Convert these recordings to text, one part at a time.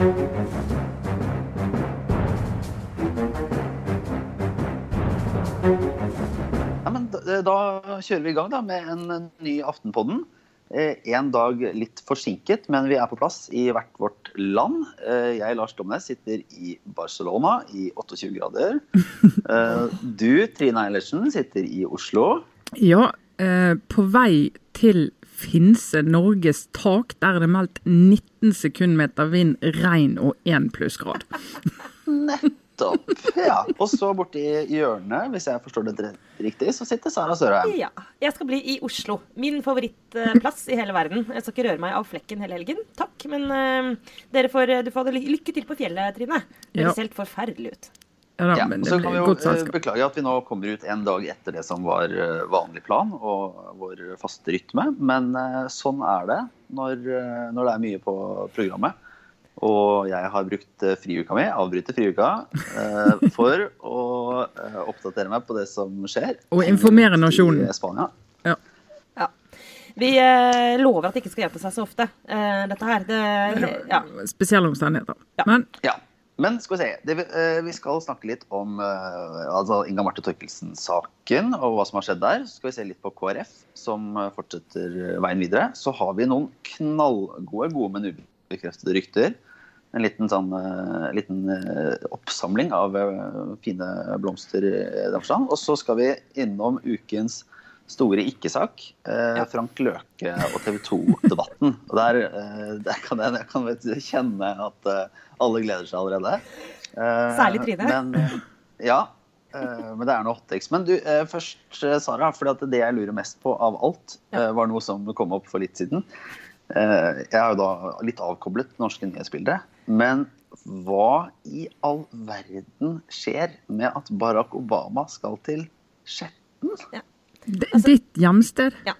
Ja, men da, da kjører vi i gang da med en ny Aftenpodden. Eh, en dag litt forsinket, men vi er på plass i hvert vårt land. Eh, jeg, Lars Domnes, sitter i Barcelona i 28 grader. Eh, du, Trine Eilertsen, sitter i Oslo. Ja, eh, på vei til Finse, Norges tak. Der er det meldt 19 sekundmeter vind, regn og 1 plussgrad. Nettopp. Ja. Og så borti hjørnet, hvis jeg forstår det riktig, så sitter Sara Sørheim. Ja. Jeg skal bli i Oslo. Min favorittplass i hele verden. Jeg skal ikke røre meg av flekken hele helgen. Takk. Men uh, dere får, du får ha det lykke til på fjellet, Trine. Det Ja. helt forferdelig ut. Ja, da, Ja, men og det så kan vi jo eh, beklage at vi nå kommer ut en dag etter det som var eh, vanlig plan og vår faste rytme. Men eh, sånn er det når, når det er mye på programmet. Og jeg har brukt friuka mi, avbryter friuka, for å oppdatere meg på det som skjer. Og informere nasjonen. I Spania. Ja. Vi eh, lover at det ikke skal gjenta seg så ofte, eh, dette her. Det, ja. Spesielle omstendigheter. Ja. Men Ja. Men skal vi se. Vi- eh, vi skal snakke litt om eh, altså Inga Marte Torkelsen-saken og hva som har skjedd der. Så skal vi se litt på KrF, som eh, fortsetter veien videre. Så har vi noen knallgode, gode, men ubekreftede rykter. En liten, sånn, liten oppsamling av fine blomster. Og så skal vi innom ukens store ikke-sak. Eh, Frank Løke og TV 2-debatten. Og der, eh, der kan jeg, jeg kan kjenne at eh, alle gleder seg allerede. Eh, Særlig Trine. Men, ja. eh, men det er noe hottex. Men du, eh, først, Sara. For det jeg lurer mest på av alt, var noe som kom opp for litt siden. Eh, jeg er jo da litt avkoblet norske nyhetsbilder. Men hva i all verden skjer med at Barack Obama skal til Skjetten? d- Altså- ditt hjemsted Ja.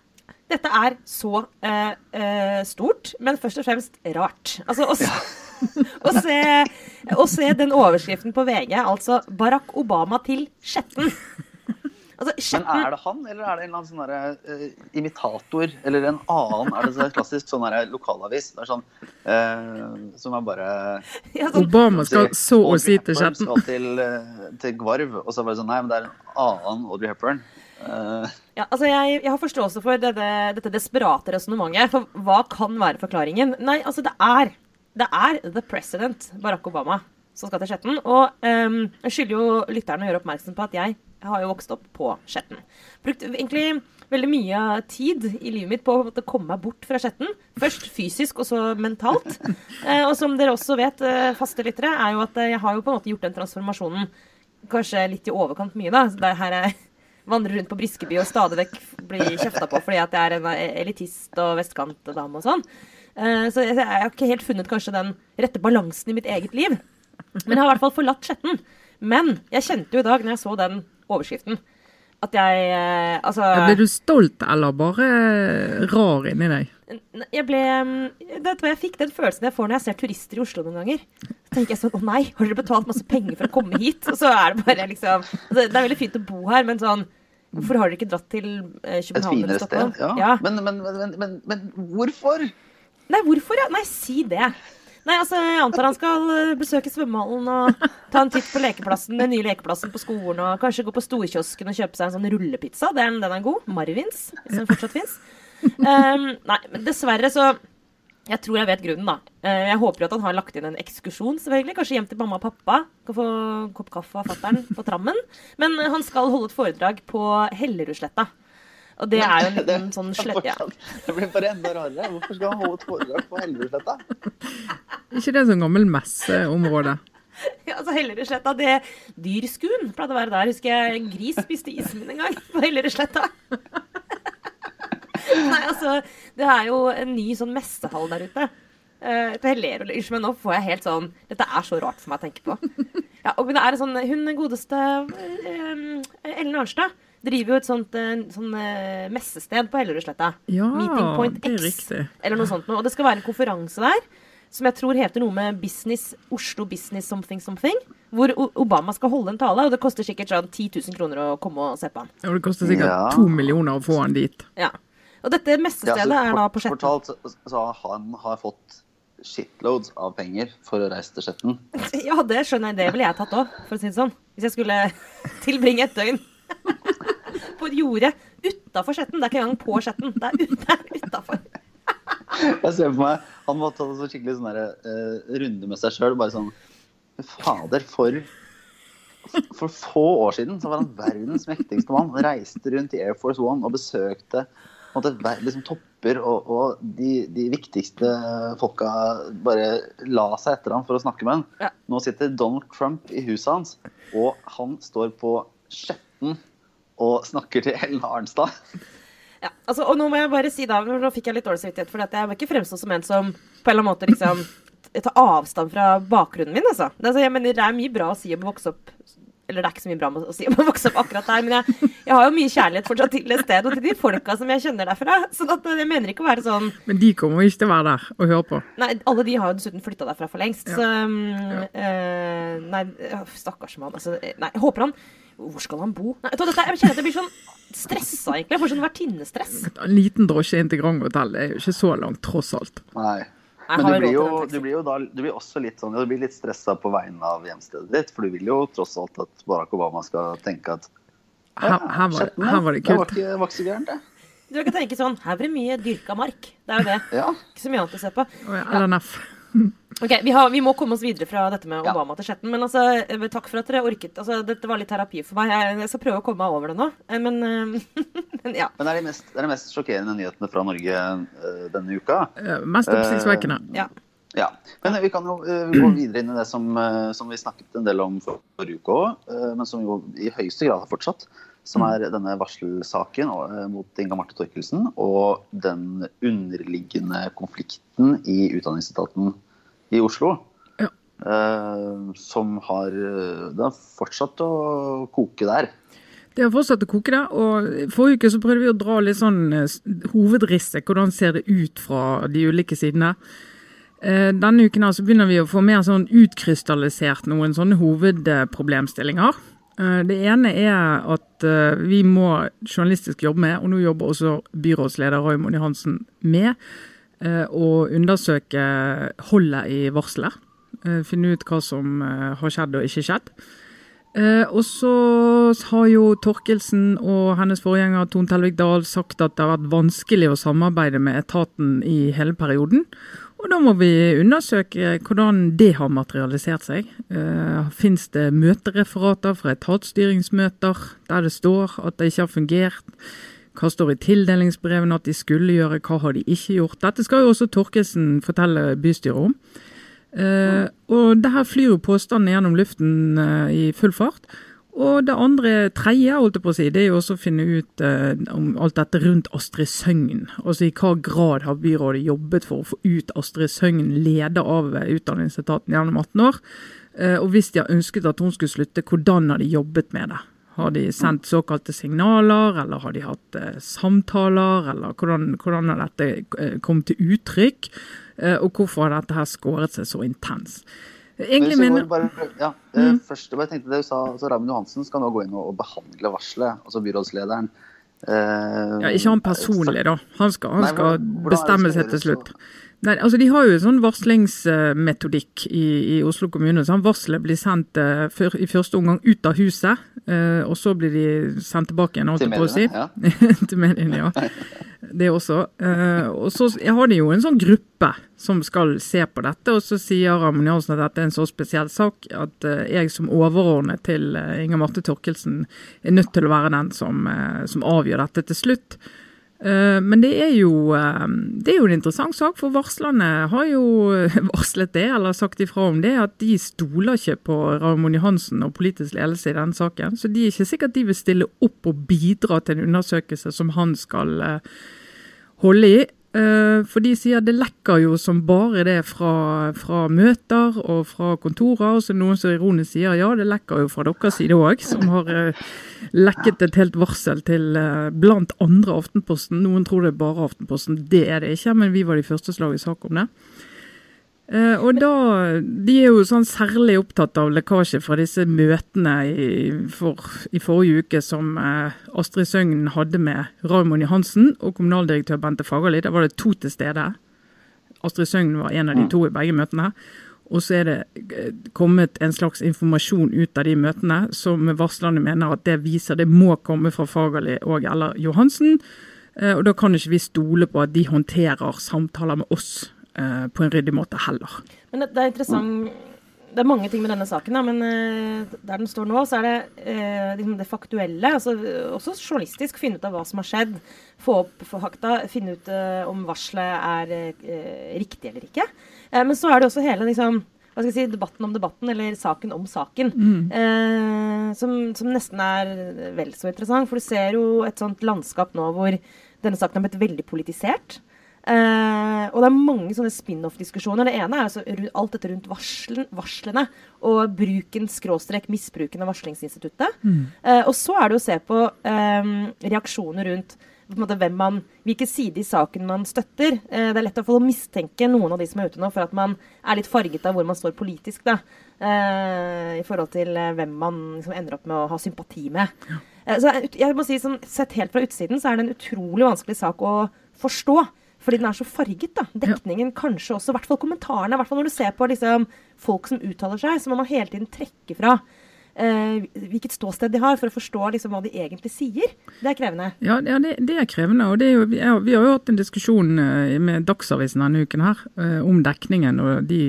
Dette er så eh, eh, stort, men først og fremst rart. Altså, å, s- å, se, å se den overskriften på VG, altså 'Barack Obama til Skjetten'. Altså, Men er det han, eller er det en eller annen sånn eh, imitator? Eller en annen? Er det så klassisk sånn derre lokalavis? Det er sånn uh, som er bare ja, sånn, Obama skal så å si til Skjetten. skal til, uh, til Gvarv, og så bare sånn Nei, men det er en annen Audrey Hepburn. Eh, ja, altså jeg, jeg har forståelse for dette, dette desperate resonnementet. For hva kan være forklaringen? Nei, altså det er Det er the president, Barack Obama, som skal til Skjetten. Og um, jeg skylder jo lytterne å gjøre oppmerksom på at jeg har jo vokst opp på Skjetten. Brukt egentlig veldig mye tid i livet mitt på å komme meg bort fra Skjetten. Først fysisk, og så mentalt. Eh, og som dere også vet, eh, faste lyttere, er jo at eh, jeg har jo på en måte gjort den transformasjonen kanskje litt i overkant mye, da. Så det her er vandrer rundt på Briskeby og stadig vekk blir kjefta på fordi at jeg er en elitist og vestkantdame og sånn. Eh, Så jeg har ikke helt funnet kanskje den rette balansen i mitt eget liv. Men jeg har i hvert fall forlatt Skjetten. Men jeg kjente jo i dag, når jeg så den overskriften, at jeg eh, Altså Ble du stolt eller bare rar inni deg? jeg ble mm, Det vet du hva jeg fikk den følelsen jeg får når jeg ser turister i Oslo noen ganger. Så tenker jeg sånn Å nei, har dere betalt masse penger for å komme hit? Og så er det bare liksom altså, Det er veldig fint å bo her, men sånn Hvorfor har dere ikke dratt til eh, København Et finere sted. Ja. Men, men, men, men, men hvorfor? Nei, hvorfor? Ja? Nei, si det. Nei, altså, Jeg antar han skal eh, besøke svømmehallen og ta en titt på lekeplassen, den nye lekeplassen på skolen, og kanskje gå på storkiosken og kjøpe seg en sånn rullepizza. Den, den er god. Marvins, hvis den fortsatt fins. nei, men dessverre så Jeg tror jeg vet grunnen, da. Eh, jeg håper jo at han har lagt inn en ekskursjon, selvfølgelig. Kanskje hjem til mamma og pappa. Kan få en kopp kaffe av fatter'n på trammen. Men han skal holde et foredrag på Hellerudsletta. Og det er jo en liten sånn slett... Ja. Det blir bare enda rarere. Hvorfor skal han holde et foredrag på Hellerudsletta? ikke det sånn gammel messeområde? Ja, altså Hellerudsletta, det Dyrskuen pleide å være der. Husker jeg en gris spiste isen min en gang på Hellerudsletta. Nei, altså, det er jo en ny sånn messehall der ute. Uh, jeg ler og ler, men nå får jeg helt sånn Dette er så rart for meg å tenke på. Ja, og det er en sånn, Hun godeste eh, Ellen Arnstad driver jo et sånt sånt sånn, eh, messested på Hellerudsletta. Ja, Meeting Point det er riktig. Eller noe sånt noe. Og det skal være en konferanse der som jeg tror heter noe med Business Oslo Business Something Something. Hvor Obama skal holde en tale, og det koster sikkert sånn 10 000 kroner å komme og se på han. Og det koster sikkert Ja. to millioner å få han dit. Ja. Og dette messestedet Ja, er da på Skjetten. Fortalt, så- så han har fått shitloads av penger for å reise til Skjetten. Ja, det skjønner jeg. Det ville jeg tatt òg, for å si det sånn. Hvis jeg skulle tilbringe et døgn på et jorde utafor Skjetten. Det er ikke engang på Skjetten. Det er, ut, utafor. Jeg ser på meg Han må ta en sånn skikkelig sånn der, uh, runde med seg sjøl. Bare sånn Fader, for For få år siden så var han verdens mektigste mann. Han reiste rundt i Air Force One og besøkte måte, liksom, topper, og, og de, de viktigste folka bare la seg etter ham for å snakke med ham. Ja. Nå sitter Donald Trump i huset hans, og han står på Skjetten og snakker til Ellen Arnstad. Ja, altså, og nå må jeg bare si da, nå fikk jeg litt dårlig samvittighet, for jeg må ikke fremstå som en som på en eller annen måte liksom tar avstand fra bakgrunnen min, altså. Det, er altså. Jeg mener det er mye bra å si om å vokse opp Eller det er ikke så mye bra å si om å vokse opp akkurat der, men jeg, jeg har jo mye kjærlighet fortsatt til et sted og til de folka som jeg kjenner derfra. Så at jeg mener ikke å være sånn Men de kommer ikke til å være der og høre på. Nei, alle de har jo dessuten flytta derfra for lengst. Ja. Så um, eh, Nei, øh, stakkars mann. Altså, eh, nei, håper han Hvor skal han bo? Nei, dette, jeg kjenner at jeg blir sånn stressa, egentlig. Jeg får sånn vertinnestress. En liten drosje inn til Grand Hotel er jo ikke så langt, tross alt. Nei. Men du blir, jo, du blir jo da du blir også litt sånn, du blir litt stressa på vegne av hjemstedet ditt. For du vil jo tross alt at Barack Obama skal tenke at Her, her, var, Skjetten, her var det Det var kult. ikke, var ikke så gærent, det. Du kan tenke sånn Her blir det mye dyrka mark. Det er jo det. Ja. Ikke så mye annet å se på. Ja. Ok, vi, har, vi må komme oss videre fra dette med Ja. Obama til Skjetten. Men altså, eh, takk for at dere orket. Altså, dette var litt terapi for meg. Jeg, jeg skal prøve å komme meg over det nå. Eh, Men, eh, men ja. Men det er de mest, det er de mest sjokkerende nyhetene fra Norge denne uka. Mest oppsiktsvekkende. ja. Ja. Men vi kan jo uh, gå videre inn i det som, uh, som vi snakket en del om for- forrige uke òg, men som jo i høyeste grad har fortsatt. Som er denne varselsaken eh, mot Inga Marte Torkelsen og den underliggende konflikten i Utdanningsetaten i Oslo. Ja. eh, som har eh, Det har fortsatt å koke der. Det har fortsatt å koke der. og Forrige uke så prøvde vi å dra litt sånn hovedrisset. Hvordan ser det ut fra de ulike sidene? Denne uken her så begynner vi å få mer sånn utkrystallisert noen sånne hovedproblemstillinger. Eh, Det ene er at eh, vi må journalistisk jobbe med, og nå jobber også byrådsleder Raymond Johansen med, eh, å undersøke holdet i varselet. Finne ut hva som har skjedd og ikke skjedd. Og så har jo Torkelsen og hennes forgjenger Tone Telvik Dahl sagt at det har vært vanskelig å samarbeide med etaten i hele perioden. Og da må vi undersøke hvordan det har materialisert seg. Eh, Fins det møtereferater fra etatsstyringsmøter der det står at det ikke har fungert? Hva står i tildelingsbrevene at de skulle gjøre, hva har de ikke gjort? Dette skal jo også Torkesen fortelle bystyret om. Eh, og det her flyr jo påstandene gjennom luften eh, i full fart. Og det andre, tredje, holdt jeg på å si, det er jo også å finne ut eh, om alt dette rundt Astrid Søgn. Altså i hva grad har byrådet jobbet for å få ut Astrid Søgn, leder av Utdanningsetaten gjennom 18 år. Eh, og hvis de har ønsket at hun skulle slutte, hvordan har de jobbet med det? Har de sendt såkalte signaler, eller har de hatt eh, samtaler, eller hvordan, hvordan har dette eh, kommet til uttrykk? Eh, og hvorfor har dette her skåret seg så intens? Egentlig men mener bare, ja, mm. først, jeg bare tenkte det du sa, altså Raymond Johansen skal nå gå inn og, behandle varselet, altså byrådslederen. Eh, Ja, ikke han personlig, da. Han skal, han Nei, skal bestemme seg til slutt. slutt. Nei, altså De har jo en sånn varslingsmetodikk i, i Oslo kommune. Sånn. Varslet blir sendt uh, før, i første omgang ut av huset, uh, og så blir de sendt tilbake igjen. Til mediene, si. ja. til mediene, ja. Det også. Uh, og så har de jo en sånn gruppe som skal se på dette, og så sier Ramon Jansen at dette er en så spesiell sak at eh, jeg som overordnet til eh, Inger Marte Torkelsen er nødt til å være den som, eh, som avgjør dette til slutt. Eh, Men det er, jo, eh, det er jo en interessant sak, for varslerne har jo varslet det, eller sagt ifra om det, at de stoler ikke på Raymond Johansen og politisk ledelse i denne saken. Så de er ikke sikkert de vil stille opp og bidra til en undersøkelse som han skal eh, holde i. Eh, For de sier det lekker jo som bare det fra, fra møter og fra kontorer. Og så noen som ironisk sier ja, det lekker jo fra deres side òg, som har eh, lekket et helt varsel til eh, blant andre Aftenposten. Noen tror det er bare Aftenposten, det er det ikke, men vi var de første som laget sak om det. Eh, og da, De er jo sånn særlig opptatt av lekkasje fra disse møtene i, for, i forrige uke som eh, Astrid Søgnen hadde med Raymond Johansen og kommunaldirektør Bente Fagerli. Da var det to til stede. Astrid Søgn var en av de to i begge møtene. Og så er det eh, kommet en slags informasjon ut av de møtene som varslerne mener at det viser det må komme fra Fagerli og eller Johansen. Eh, og da kan ikke vi stole på at de håndterer samtaler med oss eh, på en ryddig måte heller. Men det, det er interessant det er mange ting med denne saken, da, men uh, der den står nå, så er det uh, liksom det faktuelle. altså Også journalistisk finne ut av hva som har skjedd. Få opp fakta. Finne ut uh, om varselet er riktig eller ikke. men så er det også hele liksom, hva skal jeg si, debatten om debatten, eller saken om saken. Mm. Som, som, nesten er vel så interessant. For du ser jo et sånt landskap nå hvor denne saken har blitt veldig politisert. Uh, og det er mange sånne spin-off-diskusjoner. Det ene er altså alt dette rundt varslen, varslene og bruken, skråstrek, misbruken av varslingsinstituttet. Mm. Uh, og så er det å se på um, reaksjoner rundt på måte, man, hvilke side i saken man støtter. Uh, det er lett å få mistenke noen av de som er ute nå, for at man er litt farget av hvor man står politisk. Da, I forhold til hvem man liksom, ender opp med å ha sympati med. Ja. så jeg må si, sånn, Sett helt fra utsiden så er det en utrolig vanskelig sak å forstå. Fordi den er så farget. da. Dekningen ja. kanskje også, i hvert fall kommentarene. I hvert fall når du ser på liksom, folk som uttaler seg, så må man hele tiden trekke fra eh, hvilket ståsted de har, for å forstå liksom, hva de egentlig sier. Det er krevende. Ja, det, det, er krevende. og er jo, ja, Vi har jo hatt en diskusjon eh, med Dagsavisen denne uken her eh, om dekningen. og de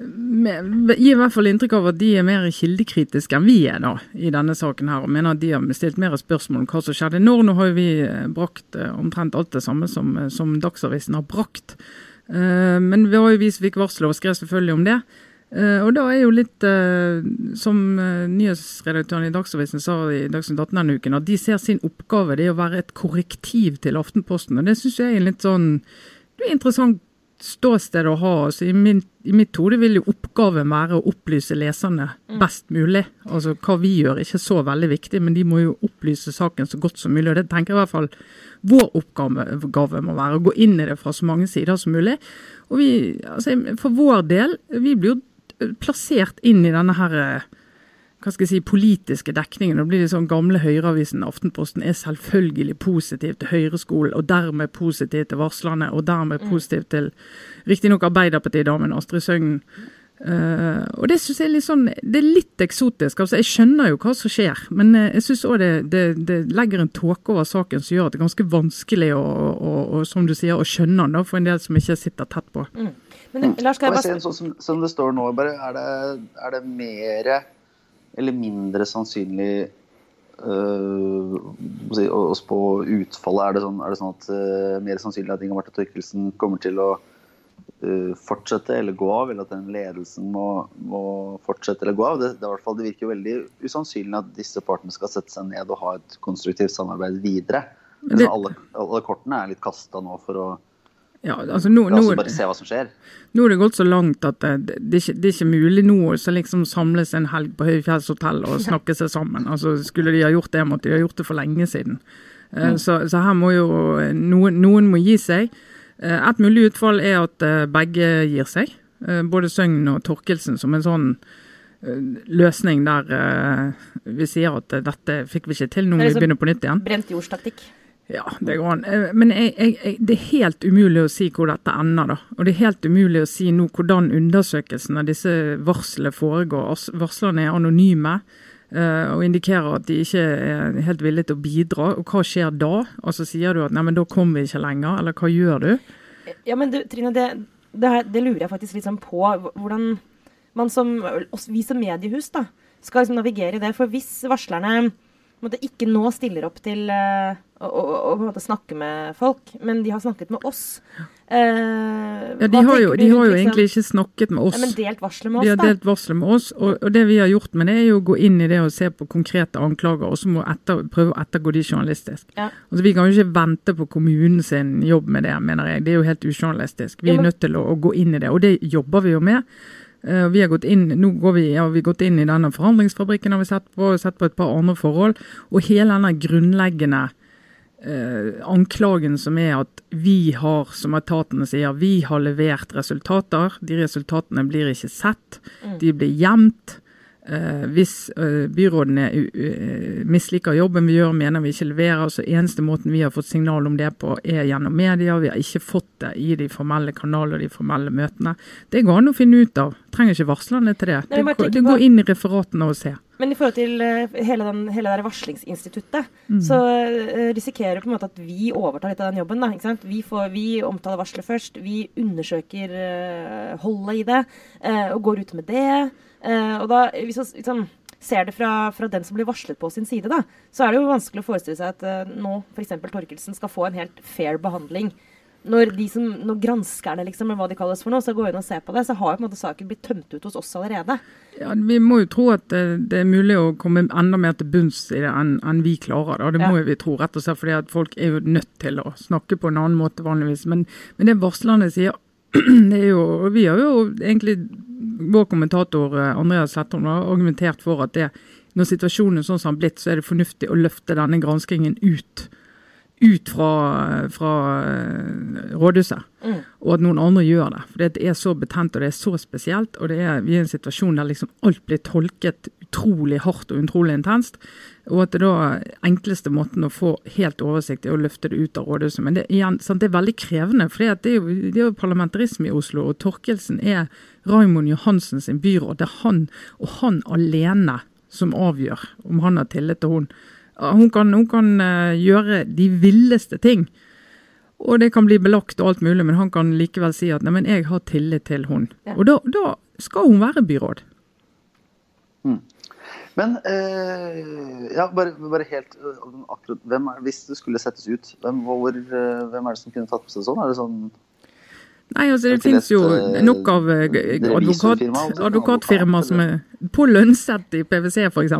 gir i hvert fall inntrykk av at de er mer kildekritiske enn vi er da, i denne saken. her, og Mener at de har stilt mer spørsmål om hva som skjedde. Nå, nå har vi eh, brakt eh, omtrent alt det samme som, eh, som Dagsavisen har brakt. Men vi har jo vist fikk varsel og skrev selvfølgelig om det. Og da er jo litt, som nyhetsredaktøren i Dagsavisen sa i Dagsnytt 18 denne uken, at de ser sin oppgave det er å være et korrektiv til Aftenposten. Og det syns jeg er en litt sånn det er interessant ståsted å ha. Altså, i, min, I mitt hode vil jo oppgaven være å opplyse leserne mm. best mulig. Altså Hva vi gjør er ikke så veldig viktig, men de må jo opplyse saken så godt som mulig. og Det tenker jeg i hvert fall vår oppgave må være. Å gå inn i det fra så mange sider som mulig. Og vi, altså, For vår del, vi blir jo plassert inn i denne her hva skal jeg si, politiske dekningen. Nå blir det sånn gamle Høyreavisen Aftenposten er selvfølgelig positiv til Høyreskolen, og dermed positiv til varslerne, og dermed mm. positiv til riktignok Arbeiderpartidamen Astrid Søgnen. Uh, og det synes jeg er litt sånn, det er litt eksotisk. altså Jeg skjønner jo hva som skjer, men uh, jeg syns òg det, det, det, legger en tåke over saken som gjør at det er ganske vanskelig å, å, å som du sier, å skjønne den for en del som ikke sitter tett på. Mm. Men, Lars, kan jeg bare... Sånn som, som, det står nå, bare, er det, er det mer eller mindre sannsynlig uh, å, spå utfallet? Er det sånn, er det sånn at uh, mer sannsynlig at Inga Marte Torkelsen kommer til å uh, fortsette eller gå av, eller at den ledelsen må, må fortsette eller gå av? Det, det, fall, det, virker veldig usannsynlig at disse partene skal sette seg ned og ha et konstruktivt samarbeid videre. Alle, alle kortene er litt kasta nå for å ja, altså nå, La oss bare se hva som skjer. Nå er det gått så langt at det, det, det, er, ikke, det er, ikke, mulig nå å liksom samles en helg på Høyfjellshotell og snakke seg sammen. Altså Skulle de ha gjort det, måtte de ha gjort det for lenge siden. Eh, mm. Så, så, her må jo noen, noen må gi seg. Eh, et mulig utfall er at eh, begge gir seg. Både Søgn og Torkelsen som en sånn løsning der vi sier at dette fikk vi ikke til, nå må vi begynne på nytt igjen. Brent jordstaktikk? Ja, det går an. Eh, men jeg, jeg, det er helt umulig å si hvor dette ender. da. Og det er helt umulig å si nå hvordan undersøkelsen av disse varslene foregår. Varslerne er anonyme uh, og indikerer at de ikke er helt villige til å bidra. Og hva skjer da? Altså Sier du at nei, men da kommer vi ikke lenger, eller hva gjør du? Ja, men du, Trine, det, det, det lurer jeg faktisk litt sånn på. Hvordan man som, vi som mediehus da, skal liksom navigere i det. For hvis varslerne måtte, ikke nå stiller opp til uh, å, en måte snakke med folk, men de har snakket med oss. Eh, ja, De har jo, de har jo liksom, egentlig ikke snakket med oss. Ja, men delt varselet med oss, de har delt varselet med oss, og, og, det vi har gjort med det, er jo å gå inn i det og se på konkrete anklager, og så må etter, prøve å ettergå de journalistisk. Ja. Altså, vi kan jo ikke vente på kommunen sin jobb med det, mener jeg. Det er jo helt ujournalistisk. Vi er nødt til å, å gå inn i det, og det jobber vi jo med. Uh, vi har gått inn, nå går vi, ja, vi gått inn i denne forandringsfabrikken, har vi sett på, sett på et par andre forhold. Og hele denne grunnleggende uh, anklagen som er at vi har, som etatene sier, vi har levert resultater. De resultatene blir ikke sett. Mm. De blir gjemt. Eh, hvis eh, byrådene misliker jobben vi gjør, mener vi ikke leverer, så eneste måten vi har fått signal om det på, er gjennom media. Vi har ikke fått det i de formelle kanaler og de formelle møtene. Det går an å finne ut av. Trenger ikke varslerne til det. Nei, Det, det går inn i referatene og se. Men i forhold til eh, hele, den, hele det varslingsinstituttet, Mm. så risikerer du på en måte at vi overtar litt av den jobben. Da? Vi, får, vi omtaler varselet først, vi undersøker holdet i det, og går ut med det. Eh, og da, hvis man liksom, ser det fra, fra den som blir varslet på sin side, da, så er det jo vanskelig å forestille seg at uh, nå f.eks. Torkelsen skal få en helt fair behandling. Når, de som, når granskerne, liksom, eller hva de kalles for noe, skal gå inn og se på det, så har jo på en måte saken blitt tømt ut hos oss allerede. Ja, vi må jo tro at det, det er mulig å komme enda mer til bunns i det enn en vi klarer. Da. Det Ja. må vi tro, rett og slett fordi at folk er jo nødt til å snakke på en annen måte vanligvis. Men, men det varslerne sier, det er jo Vi har jo egentlig Vår kommentator eh, Andreas Sletholm har argumentert for at det, når situasjonen er sånn som den har blitt, så er det fornuftig å løfte denne granskingen ut. Ut fra, fra eh, rådhuset Mm. og at noen andre gjør det. For det er så betent og det er så spesielt. Og det er, vi er i en situasjon der liksom alt blir tolket utrolig hardt og utrolig intenst. Og at det da enkleste måten å få helt oversikt er å løfte det ut av rådhuset. Men det, igjen, sant, det er veldig krevende, for det er, jo, det er jo parlamentarisme i Oslo. Og Torkelsen er Raimond Johansen sin byråd. Det er han og han alene som avgjør om han har tillit til hun. Hun kan, hun kan eh, gjøre de villeste ting. Og det kan bli belagt og alt mulig, men han kan likevel si at nei, men jeg har tillit til hun. Ja. Og da, da skal hun være byråd. Men eh, ja, bare, bare helt eh, akkurat, hvem er, Hvis det skulle settes ut, hvem, hvor, eh, hvem er det som kunne tatt på seg sånn? Er det sånn Nei, altså Er det finnes jo eh, nok av eh, advokat, advokatfirma som er på Lønseth i PwC f.eks.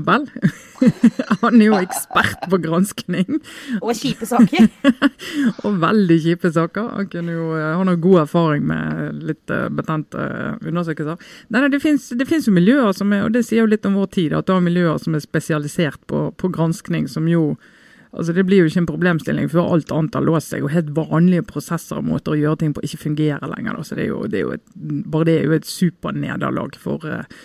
Han er jo ekspert på granskning. Og kjipe saker. Og veldig kjipe saker. Han, kunne jo, eh, han har god erfaring med litt betente undersøkelser. Nei, nei, det finnes, jo miljøer som er, og det sier jo litt om vår tid, at du har miljøer som er spesialisert på, på granskning, som jo Altså Det blir jo ikke en problemstilling før alt annet har låst seg, og helt vanlige prosesser og måter å gjøre ting på ikke fungerer lenger. Da. Så det er jo, det er jo et, bare det er jo et supernederlag for eh,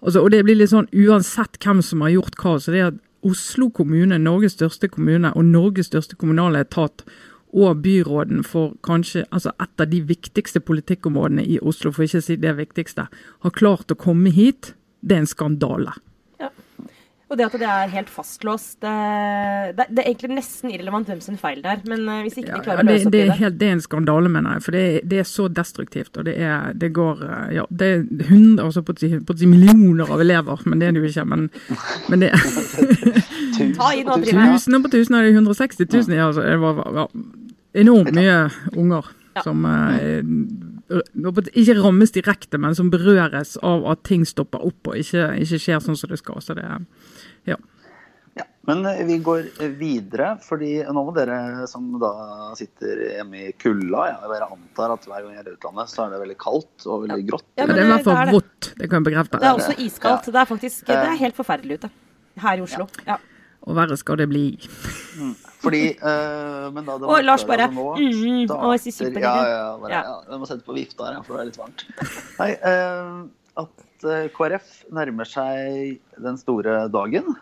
altså, Og det blir litt sånn uansett hvem som har gjort hva. så det er at Oslo kommune, Norges største kommune og Norges største kommunale etat og byråden for kanskje altså et av de viktigste politikkområdene i Oslo, for ikke å si det viktigste, har klart å komme hit, det er en skandale. Og det at det er helt fastlåst Det, det, det er egentlig nesten irrelevant hvem sin feil det er. Men eh, hvis ikke Ja, de ja, klarer å det, løse opp det, i er det helt, det er en skandale, mener jeg. For det er, det er så destruktivt. Og det, er, det går eh, ja, Det er hundre, altså på å si, å millioner av elever, men det er det jo ikke. Men, men det er tusener på tusener, det er 160 000. Ja, altså, det var ja, enormt mye unger Ja. som eh, ikke rammes direkte, men som berøres av at ting stopper opp og ikke, ikke skjer sånn som det skal. Så det ja. Ja, Men eh, vi går eh, videre, fordi nå må dere som da sitter hjemme i kulda Jeg bare antar at hver gang jeg er i utlandet, så er det veldig kaldt og veldig grått. Ja, Men det er i hvert fall det vått, det kan jeg bekrefte. Det er også iskaldt. Det er faktisk det er helt forferdelig ute. Her i Oslo. Ja. Og verre skal det bli. Fordi eh, Men da det var Lars bare, nå mm, starter- ja, ja, bare, Ja. ja. Jeg må sette på vifta her, for det er litt varmt. Nei, eh, at eh, KrF nærmer seg den store dagen.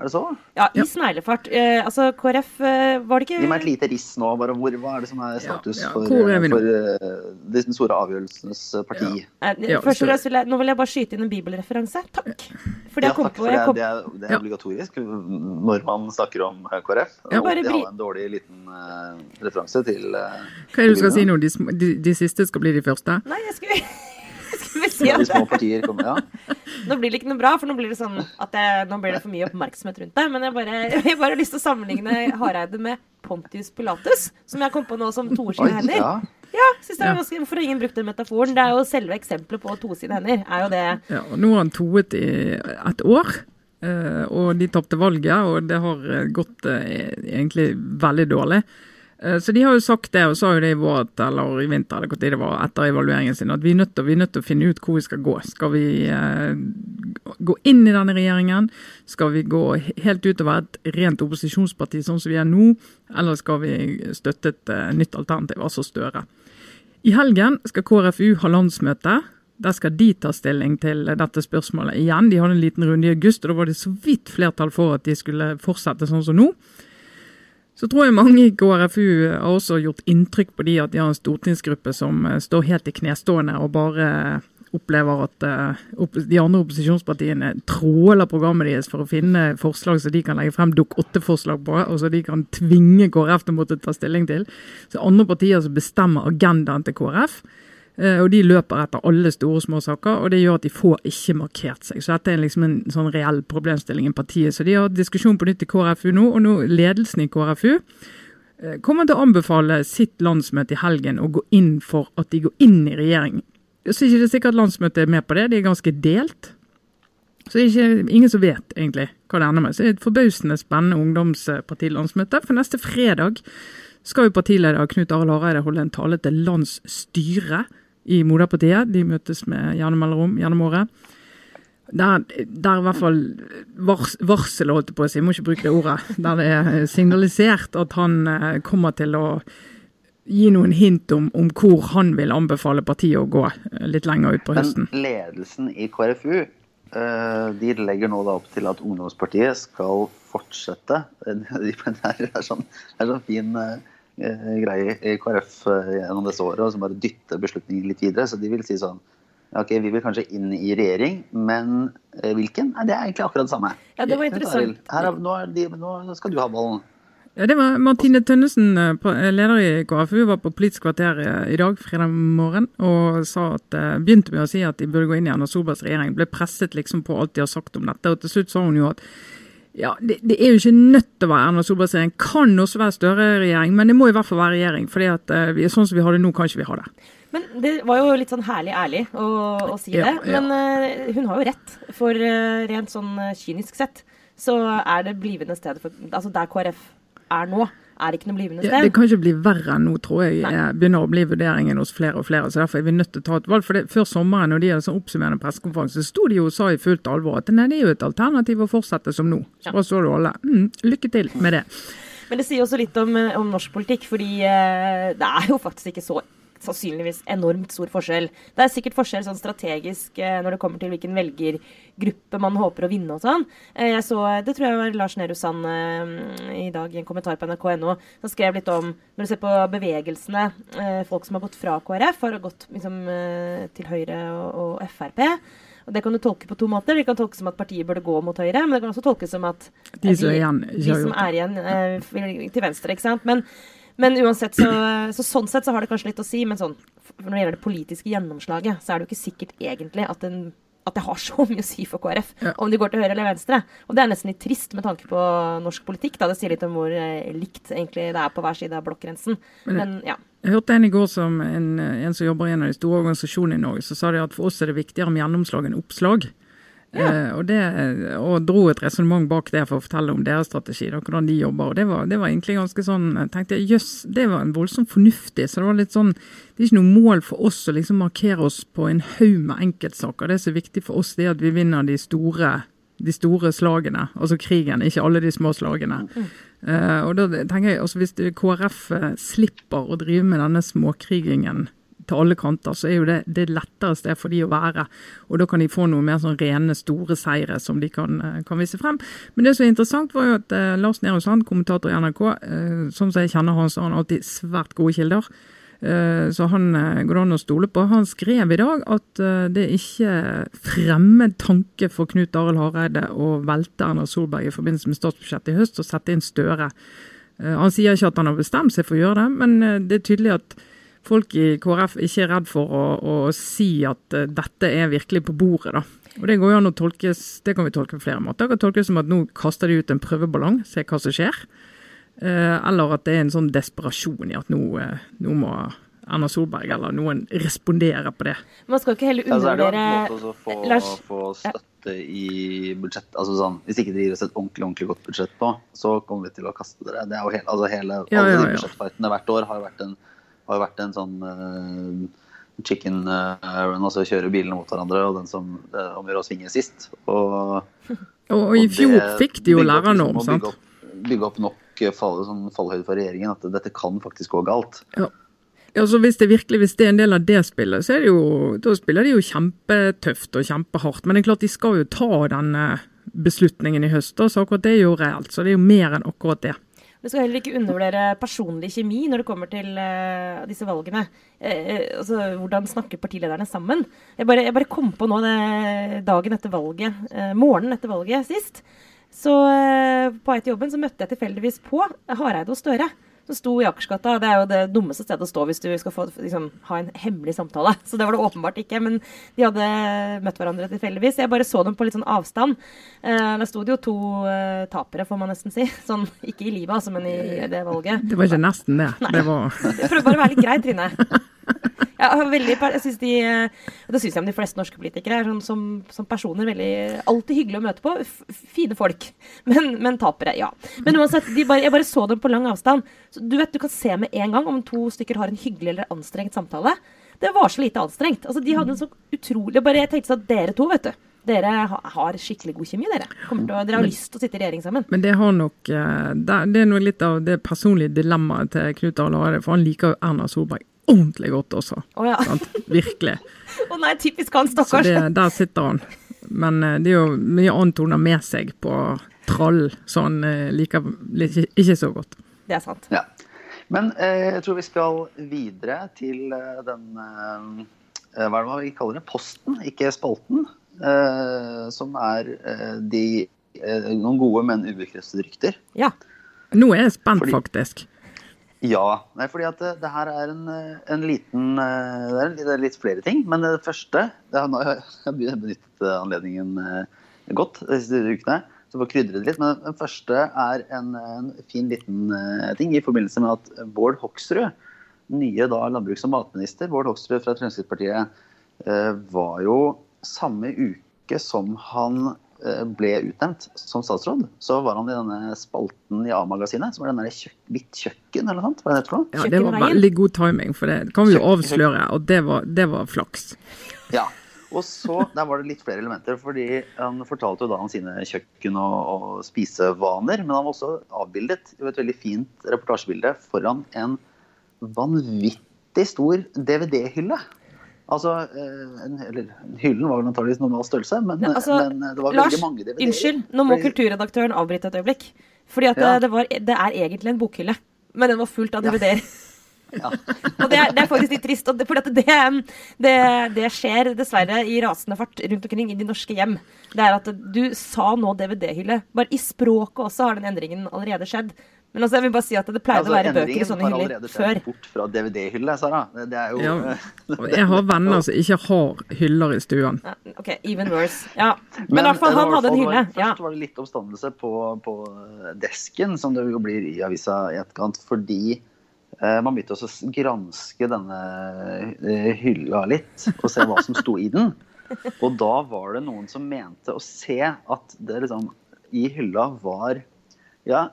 Er det så? ja, i Ja. sneglefart. Eh, altså, KrF eh, var det ikke Gi meg et lite riss nå. bare hvor, Hva er det som er status Ja, ja. for, er for uh, de store avgjørelsenes eh, parti? Ja, Først og fremst vil jeg, Nå vil jeg bare skyte inn en bibelreferanse. Takk. Fordi Ja, takk på, for det. kom, Det er, det er Ja. obligatorisk når man snakker om KrF. Ja. Og Bare det bry- en dårlig liten uh, referanse til uh, Hva er det du skal si nå? De, de, de siste skal bli de første? Nei, jeg skulle, si de at små partier. Kommer, ja. Nå blir det ikke noe bra, for nå blir det sånn at jeg, nå blir det for mye oppmerksomhet rundt det. Men jeg bare, jeg bare har lyst til å sammenligne Hareide med Pontius Pilatus, som jeg kom på nå som toer sine hender. ja. Ja, synes jeg Ja. ganske, Hvorfor har ingen brukt den metaforen? Det er jo selve eksempelet på to sine hender. er jo det. Ja, og nå har han toet i et år, eh, og de tapte valget, og det har gått eh, egentlig veldig dårlig. Eh, Så de har jo sagt det, og sa jo det i vår eller i vinter, eller når det var etter evalueringen sin, at vi er nødt til, vi er nødt til å finne ut hvor vi skal gå. Skal vi eh, gå inn i denne regjeringen? Skal vi gå helt ut og være et rent opposisjonsparti sånn som vi er nå? Eller skal vi støtte et eh, nytt alternativ, altså Støre? I helgen skal KrFU ha landsmøte. Der skal de ta stilling til dette spørsmålet igjen. De hadde en liten runde i august, og da var det så vidt flertall for at de skulle fortsette sånn som nå. Så tror jeg mange i KrFU har også gjort inntrykk på de at de har en stortingsgruppe som eh, står helt i knestående og bare opplever at uh, de andre opposisjonspartiene tråler programmet deres for å finne forslag som de kan legge frem Dukk 8-forslag på, og så de kan tvinge KrF til å måtte ta stilling til. Så andre partier som bestemmer agendaen til KrF. Uh, og de løper etter alle store små saker, og det gjør at de får ikke markert seg. Så dette er liksom en sånn reell problemstilling i partiet. Så de har diskusjon på nytt i KrFU nå, og nå ledelsen i KrFU kommer til å anbefale sitt landsmøte i helgen å gå inn for at de går inn i regjering så er det ikke sikkert landsmøtet er med på det. De er ganske delt. Så det er ikke, ingen som vet egentlig hva det ender med. Så det er et forbausende spennende ungdomspartilandsmøte. For neste fredag skal jo partileder Knut Arild Hareide holde en tale til landsstyret i Moderpartiet. De møtes med Janne mellomrom gjennom året. Der, der i hvert fall vars, varsel, holdt jeg på å si, jeg må ikke bruke det ordet, der det er signalisert at han eh, kommer til å gi noen hint om, om, hvor han vil anbefale partiet å gå eh, litt lenger ut på høsten. Men ledelsen i KrFU eh, de legger nå da opp til at ungdomspartiet skal fortsette. Det er sånn, det er sånn fin greie i KrF gjennom disse året, og som bare dytter beslutningen litt videre. Så de vil si sånn Ok, vi vil kanskje inn i regjering, men hvilken? Nei, det er egentlig akkurat det samme. Ja, det var interessant. Her, nå, de, nå skal du ha ballen. Ja, det var Martine Tønnesen, eh, eh, leder i KrFU, var på Politisk kvarter eh, i dag, fredag morgen, og sa at, begynte med å si at de burde gå inn i Erna Solbergs regjering. Ble presset liksom på alt de har sagt om dette. og Til slutt sa hun jo at ja, det, det er jo ikke nødt til å være Erna Solbergs regjering. Kan også være Støre-regjering, men det må i hvert fall være regjering. fordi at vi, sånn som vi har det nå, kan ikke vi ha det. Men det var jo litt sånn herlig ærlig å, å si ja, det. Men uh, hun har jo rett. For uh, rent sånn kynisk sett så er det blivende stedet for Altså der KrF er nå, er ikke noe blivende sted. Ja, det kan ikke bli verre enn nå, tror jeg. Nei. begynner å bli vurderingen hos flere og flere. så Derfor er vi nødt til å ta et valg. For det, Før sommeren, når de hadde sånn oppsummerende pressekonferanse, så sto de jo og sa i fullt alvor at nei, det er jo et alternativ å fortsette som nå. Så ja. så du alle. Mm, lykke til med det. Men det sier også litt om, eh, om norsk politikk, fordi eh, det er jo faktisk ikke så sannsynligvis enormt stor forskjell. Det er sikkert forskjell sånn strategisk eh, når det kommer til hvilken velgergruppe man håper å vinne og sånn. Eh, jeg så, det tror jeg var Lars Nehru Sand eh, i dag i en kommentar på nrk.no. som skrev litt om Når du ser på bevegelsene, folk som har gått fra KrF, har gått liksom, til Høyre og, og Frp. Og Det kan du tolke på to måter. Det kan tolkes som at partiet burde gå mot Høyre, men det kan også tolkes som at de, som, de, igjen, de som er igjen eh, til venstre. ikke sant? Men men uansett, så, så, sånn sett så har det kanskje litt å si. Men sånn, når det gjelder det politiske gjennomslaget, så er det jo ikke sikkert egentlig at, den, at det har så mye å si for KrF ja. om de går til høyre eller venstre. Og det er nesten litt trist med tanke på norsk politikk. da Det sier litt om hvor eh, likt egentlig det er på hver side av blokkgrensen. Men, ja. Jeg hørte en i går som en, en, som jobber i en av de store organisasjonene i Norge, så sa de at for oss er det viktigere med gjennomslag enn oppslag. Ja. Eh, og, det, og, dro et resonnement bak det for å fortelle om deres strategi, og hvordan de jobber. og Det var, det var egentlig ganske sånn jeg tenkte jøss, det var en voldsomt fornuftig. så Det var litt sånn, det er ikke noe mål for oss å liksom markere oss på en haug med enkeltsaker. Det som er viktig for oss, det er at vi vinner de store, de store slagene, altså krigen, ikke alle de små slagene. Mm. Uh, og da tenker jeg, altså Hvis KrF eh, slipper å drive med denne småkrigingen til alle kanter, så er jo det det lettere sted for de å være. Og da kan de få noe mer sånn rene, store seire som de kan, eh, kan vise frem. Men det som er interessant, var jo at eh, Lars Nehru Sand, kommentator i NRK, eh, som jeg kjenner han, så har han alltid svært gode kilder. Eh, så han eh, går det an å stole på. Han skrev i dag at det ikke fremmed tanke for Knut Arild Hareide å velte Erna Solberg i forbindelse med statsbudsjettet i høst og sette inn Støre. Han sier ikke at han har bestemt seg for å gjøre det, men det er tydelig at folk i KrF ikke er redd for å, å si at uh, dette er virkelig på bordet. da. Og Det går jo an å tolkes, det kan vi tolke på flere måter. Det kan tolkes som at nå kaster de ut en prøveballong, se hva som skjer. Uh, eller at det er en sånn desperasjon i at nå, uh, nå må Erna Solberg eller noen respondere på det. Man skal ikke heller undervurdere ja, Det er det å få, støtte i budsjett. altså sånn, Hvis ikke det gir oss et ordentlig ordentlig godt budsjett på, så kommer vi til å kaste dere. Det er jo hele, altså hele, ja, Alle ja, de budsjettfightene hvert år har jo vært en har vært en sånn uh, chicken uh, run, altså kjøre bilene mot hverandre, og den som uh, omgjør å svinge sist. Og, og i fjor fikk de jo lærernorm, sant? Bygge opp, bygge opp nok fall, sånn fallhøyde for regjeringen at dette kan faktisk gå galt. Ja. Ja, så hvis det virkelig hvis det er en del av det spillet, så er det jo, da spiller de jo kjempetøft og kjempehardt. Men det er klart de skal jo ta den eh, beslutningen i høst, så akkurat det er jo reelt. Så det er jo mer enn akkurat det. Du skal heller ikke undervurdere personlig kjemi når det kommer til uh, disse valgene. Uh, altså, Hvordan snakker partilederne sammen? Jeg bare, jeg bare, kom på nå det dagen etter valget, uh, morgenen etter valget sist. Så på vei til jobben så møtte jeg tilfeldigvis på Hareide og Støre som sto i Akersgata. Det er jo det dummeste stedet å stå hvis du skal få, liksom, ha en hemmelig samtale. Så det var det åpenbart ikke. Men de hadde møtt hverandre tilfeldigvis. Jeg bare så dem på litt sånn avstand. Eh, der sto det jo to eh, tapere, får man nesten si. Sånn, ikke i livet, altså, men i det valget. Det var ikke nesten det. Nei. det var... Prøv bare å være litt grei, Trine. Veldig, jeg synes de, og det syns jeg om de fleste norske politikere er sånn, som, som, personer veldig, alltid hyggelig å møte på. Fine folk. Men, men, tapere, ja. Men uansett, bare, jeg bare så dem på lang avstand. Så du vet, du kan se med en gang om to stykker har en hyggelig eller anstrengt samtale. Det var så lite anstrengt. Altså, de hadde en så utrolig bare Jeg tenkte sånn at dere to, vet du. Dere har skikkelig god kjemi, dere. Til, dere har lyst til å sitte i regjering sammen. Men det har nok eh, Det er noe litt av det personlige dilemmaet til Knut Arne Hareide, for han liker jo Erna Solberg ordentlig godt også. Oh, ja. Virkelig. Å oh, nei, typisk han, stakkars. Så det, der sitter han. Men uh, det er jo mye annet hun har med seg på trall, så han uh, liker ikke, ikke, så godt. Det er sant. Ja. Men eh, jeg tror vi skal videre til den Hva er det vi kaller det? Posten, ikke spalten. som er de noen gode, men ubekreftede rykter. Ja. Nå er jeg spent, Fordi, faktisk. Ja. Nei, fordi at det, det her er en, en liten eh, det er, det er, litt flere ting. Men det første det har, Jeg har benyttet anledningen eh, godt de siste ukene. Så får krydre det litt. Men den første er en, en, fin liten eh, ting i forbindelse med at Bård Hoksrud, nye da landbruks- og matminister, Bård Hoksrud fra Fremskrittspartiet, var jo samme uke som han Eh, ble utnevnt som statsråd, så var han i denne spalten i A-magasinet, som var den der kjøk Hvitt kjøkken, eller noe sånt? Var det Ja, det var veldig god timing, for det kan vi jo avsløre, og det var, det var flaks. Ja. Og så, Der var det litt flere elementer. fordi Han fortalte jo da om sine kjøkken- og, og spisevaner. Men han var også avbildet i et veldig fint reportasjebilde foran en vanvittig stor DVD-hylle. Altså, en, eller Hyllen var vel antakeligvis normal størrelse, men, ja, altså, men, det var Lars, veldig mange DVD-er. Unnskyld, nå må kulturredaktøren avbryte et øyeblikk. Fordi at ja. det, var, det, er egentlig en bokhylle, men den var fullt av DVD-er. Ja. og det er, det er, faktisk litt trist. For det, det, det, skjer dessverre i rasende fart rundt omkring i de norske hjem. Det er at du sa nå DVD-hylle. Bare i språket også har den endringen allerede skjedd. Men altså, jeg vil bare si at det pleide altså, å være bøker i sånne hyller før. Bort fra DVD-hylle, Sara. Det er jo ja. Jeg har venner som ikke har hyller i stuen. Ja, OK, even worse. Ja. Men, Men i hvert fall, han hadde en hylle. Først ja. var det litt oppstandelse på, på, desken, som det jo blir i avisa i etterkant, fordi eh, man begynte å granske denne eh, hylla litt, og se hva som sto i den. Og da var det noen som mente å se at det liksom i hylla var ja,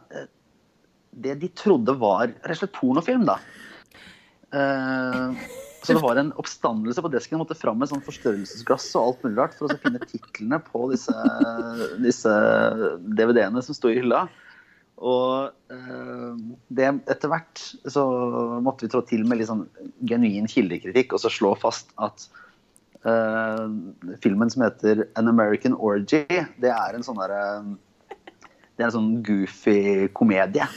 det de trodde var rett og slett pornofilm, da. Uh, så det var en oppstandelse på desken. Jeg måtte fram med sånn forstørrelsesglass og alt mulig rart for å finne titlene på disse, disse DVD-ene som sto i hylla. Og uh, det, etter hvert så måtte vi trå til med litt sånn genuin kildekritikk og så slå fast at uh, filmen som heter An American Orgy, det er en sånn derre det er en sånn goofy komedie.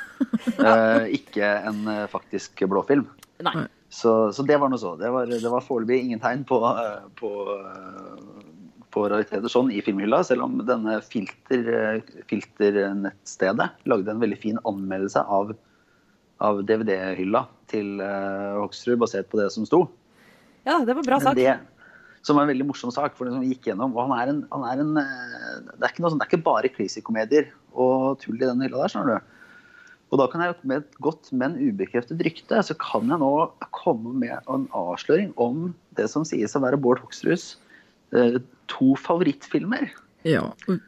uh, ikke en uh, faktisk blåfilm. Nei. Så, så, det var noe så. Det var, det var foreløpig ingen tegn på, uh, på, på rariteter sånn i filmhylla, selv om denne filter, filternettstedet lagde en veldig fin anmeldelse av, av DVD-hylla til Hoksrud, basert på det som sto. Ja, det var bra sagt. Det, som var en veldig morsom sak. for som gikk gjennom, han er en, han er en eh, det, er sånt, det er ikke bare crazy-komedier og tull i den hylla der. skjønner du. Og da kan jeg med et godt, men ubekreftet rykte, så kan jeg nå komme med en avsløring om det som sies å være Bård Hoksruds eh, to favorittfilmer. Ja,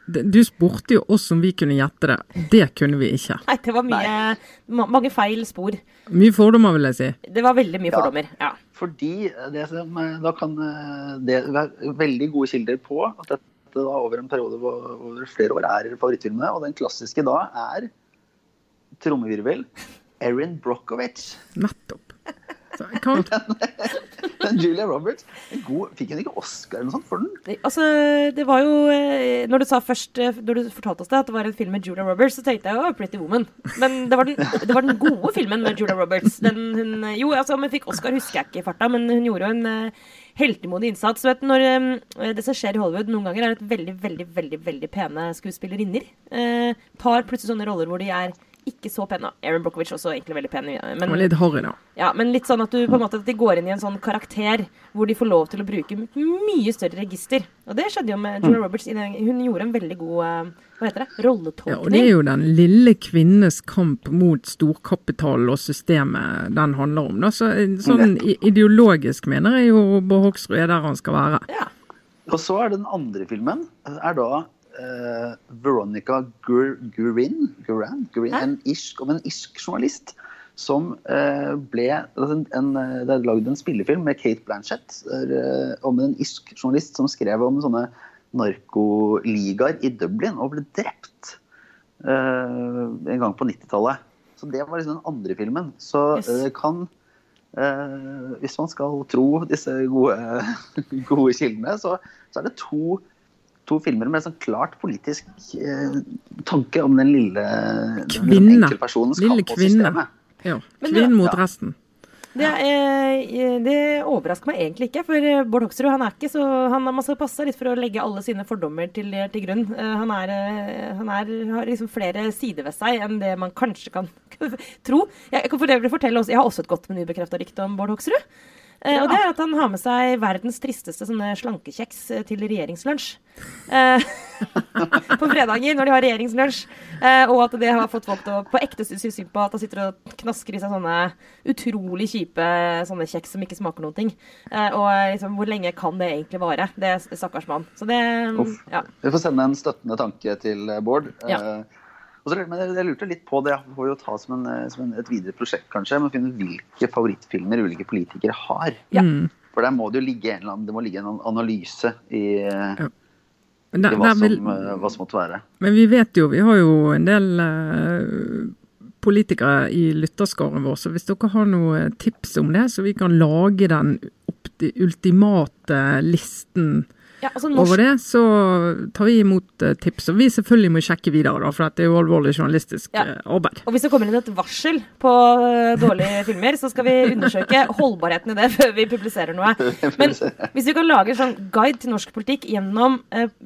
Du spurte jo oss om vi kunne gjette det. Det kunne vi ikke. Nei, det var mye, mange feil spor. Mye fordommer, vil jeg si. Det var veldig mye ja, fordommer, ja. Fordi det som, da kan det være veldig gode kilder på at dette da over en periode over flere år er favorittfilmene. Og den klassiske da er trommevirvel Erin Brockovich. Nettopp. Men Julia Roberts god, fikk hun ikke Oscar eller noe sånt for den? Altså, det var jo eh, Når du sa først eh, Når du fortalte oss det, at det var en film med Julia Roberts, så tenkte jeg jo Pretty Woman. Men det var den, det var den gode filmen med Julia Roberts. Den, hun, eh, jo, altså, om hun fikk Oscar, husker jeg ikke i farta, men hun gjorde jo en heltemodig innsats. Vet, når Det som skjer i Hollywood noen ganger, er at veldig, veldig, veldig veldig pene skuespillerinner eh, tar plutselig sånne roller hvor de er ikke så pene. Aaron Brockovich også egentlig veldig pen. det Men, og litt harry, da. ja, men litt sånn at du på en måte at de går inn i en sånn karakter hvor de får lov til å bruke mye større register. Og det skjedde jo med Julia Roberts. Hun gjorde en veldig god eh, hva heter det, rolletolkning. Ja, og det er jo den lille kvinnes kamp mot storkapital og systemet den handler om. Da. Så, sånn ideologisk mener jeg jo Bård Hoksrud er der han skal være. Ja. Og så er den andre filmen er da eh, Veronica Gur Gurin, Guran, Gurin en isk, om en isk journalist som uh, ble altså en, en, eh, Det er lagd en spillefilm med Kate Blanchett uh, om en isk journalist som skrev om sånne narkoligaer i Dublin og ble drept en gang på 90-tallet. Så det var liksom den andre filmen. Så Yes. kan Hvis man skal tro disse gode, gode kildene, så, så er det to, to filmer med sånn klart politisk eh, tanke om den lille den Kvinne. enkeltpersonens Lille kvinne. Ja. Kvinnen mot ja. resten. Det, er, det overrasker meg egentlig ikke, for eh, Bård Hoksrud han er ikke så han, Man skal passe litt for å legge alle sine fordommer til, til grunn. Eh, han er, eh, han er, har liksom flere sider ved seg enn det man kanskje kan tro. Jeg, jeg kan fortelle også, jeg har også et godt, menybekrefta rykte om Bård Hoksrud. Eh, Og det er at han har med seg verdens tristeste sånne slankekjeks eh, til regjeringslunsj. Eh, på fredager når de har regjeringslunsj. Eh, og at det har fått folk til å på ekte synes synd på at han sitter og knasker i seg sånne utrolig kjipe sånne kjeks som ikke smaker noen ting. Eh, og liksom, hvor lenge kan det egentlig vare? Det er stakkars mann. Så det Uff. ja. Vi får sende en støttende tanke til Bård. Ja. Eh, og så, men jeg, jeg lurte litt på det, jeg får jo ta som, en, eh, som en, et videre prosjekt kanskje, men finne hvilke favorittfilmer ulike politikere har. Ja. Mm. For der må det jo ligge en, eller annen, det må ligge en analyse i, Ja. da, i hva, som, eh, hva som måtte være. men vi vet jo, vi har jo en del uh, politikere i lytterskaren vår, så hvis dere har noen tips om det, så vi kan lage den ultimate listen ja altså over det, så tar vi imot eh, tips. Og vi selvfølgelig må sjekke videre, da, for det er jo alvorlig journalistisk Ja. eh, arbeid. og hvis det kommer inn et varsel på eh, dårlige filmer, så skal vi undersøke holdbarheten i det før vi publiserer noe. Men hvis vi kan lage en sånn guide til norsk politikk gjennom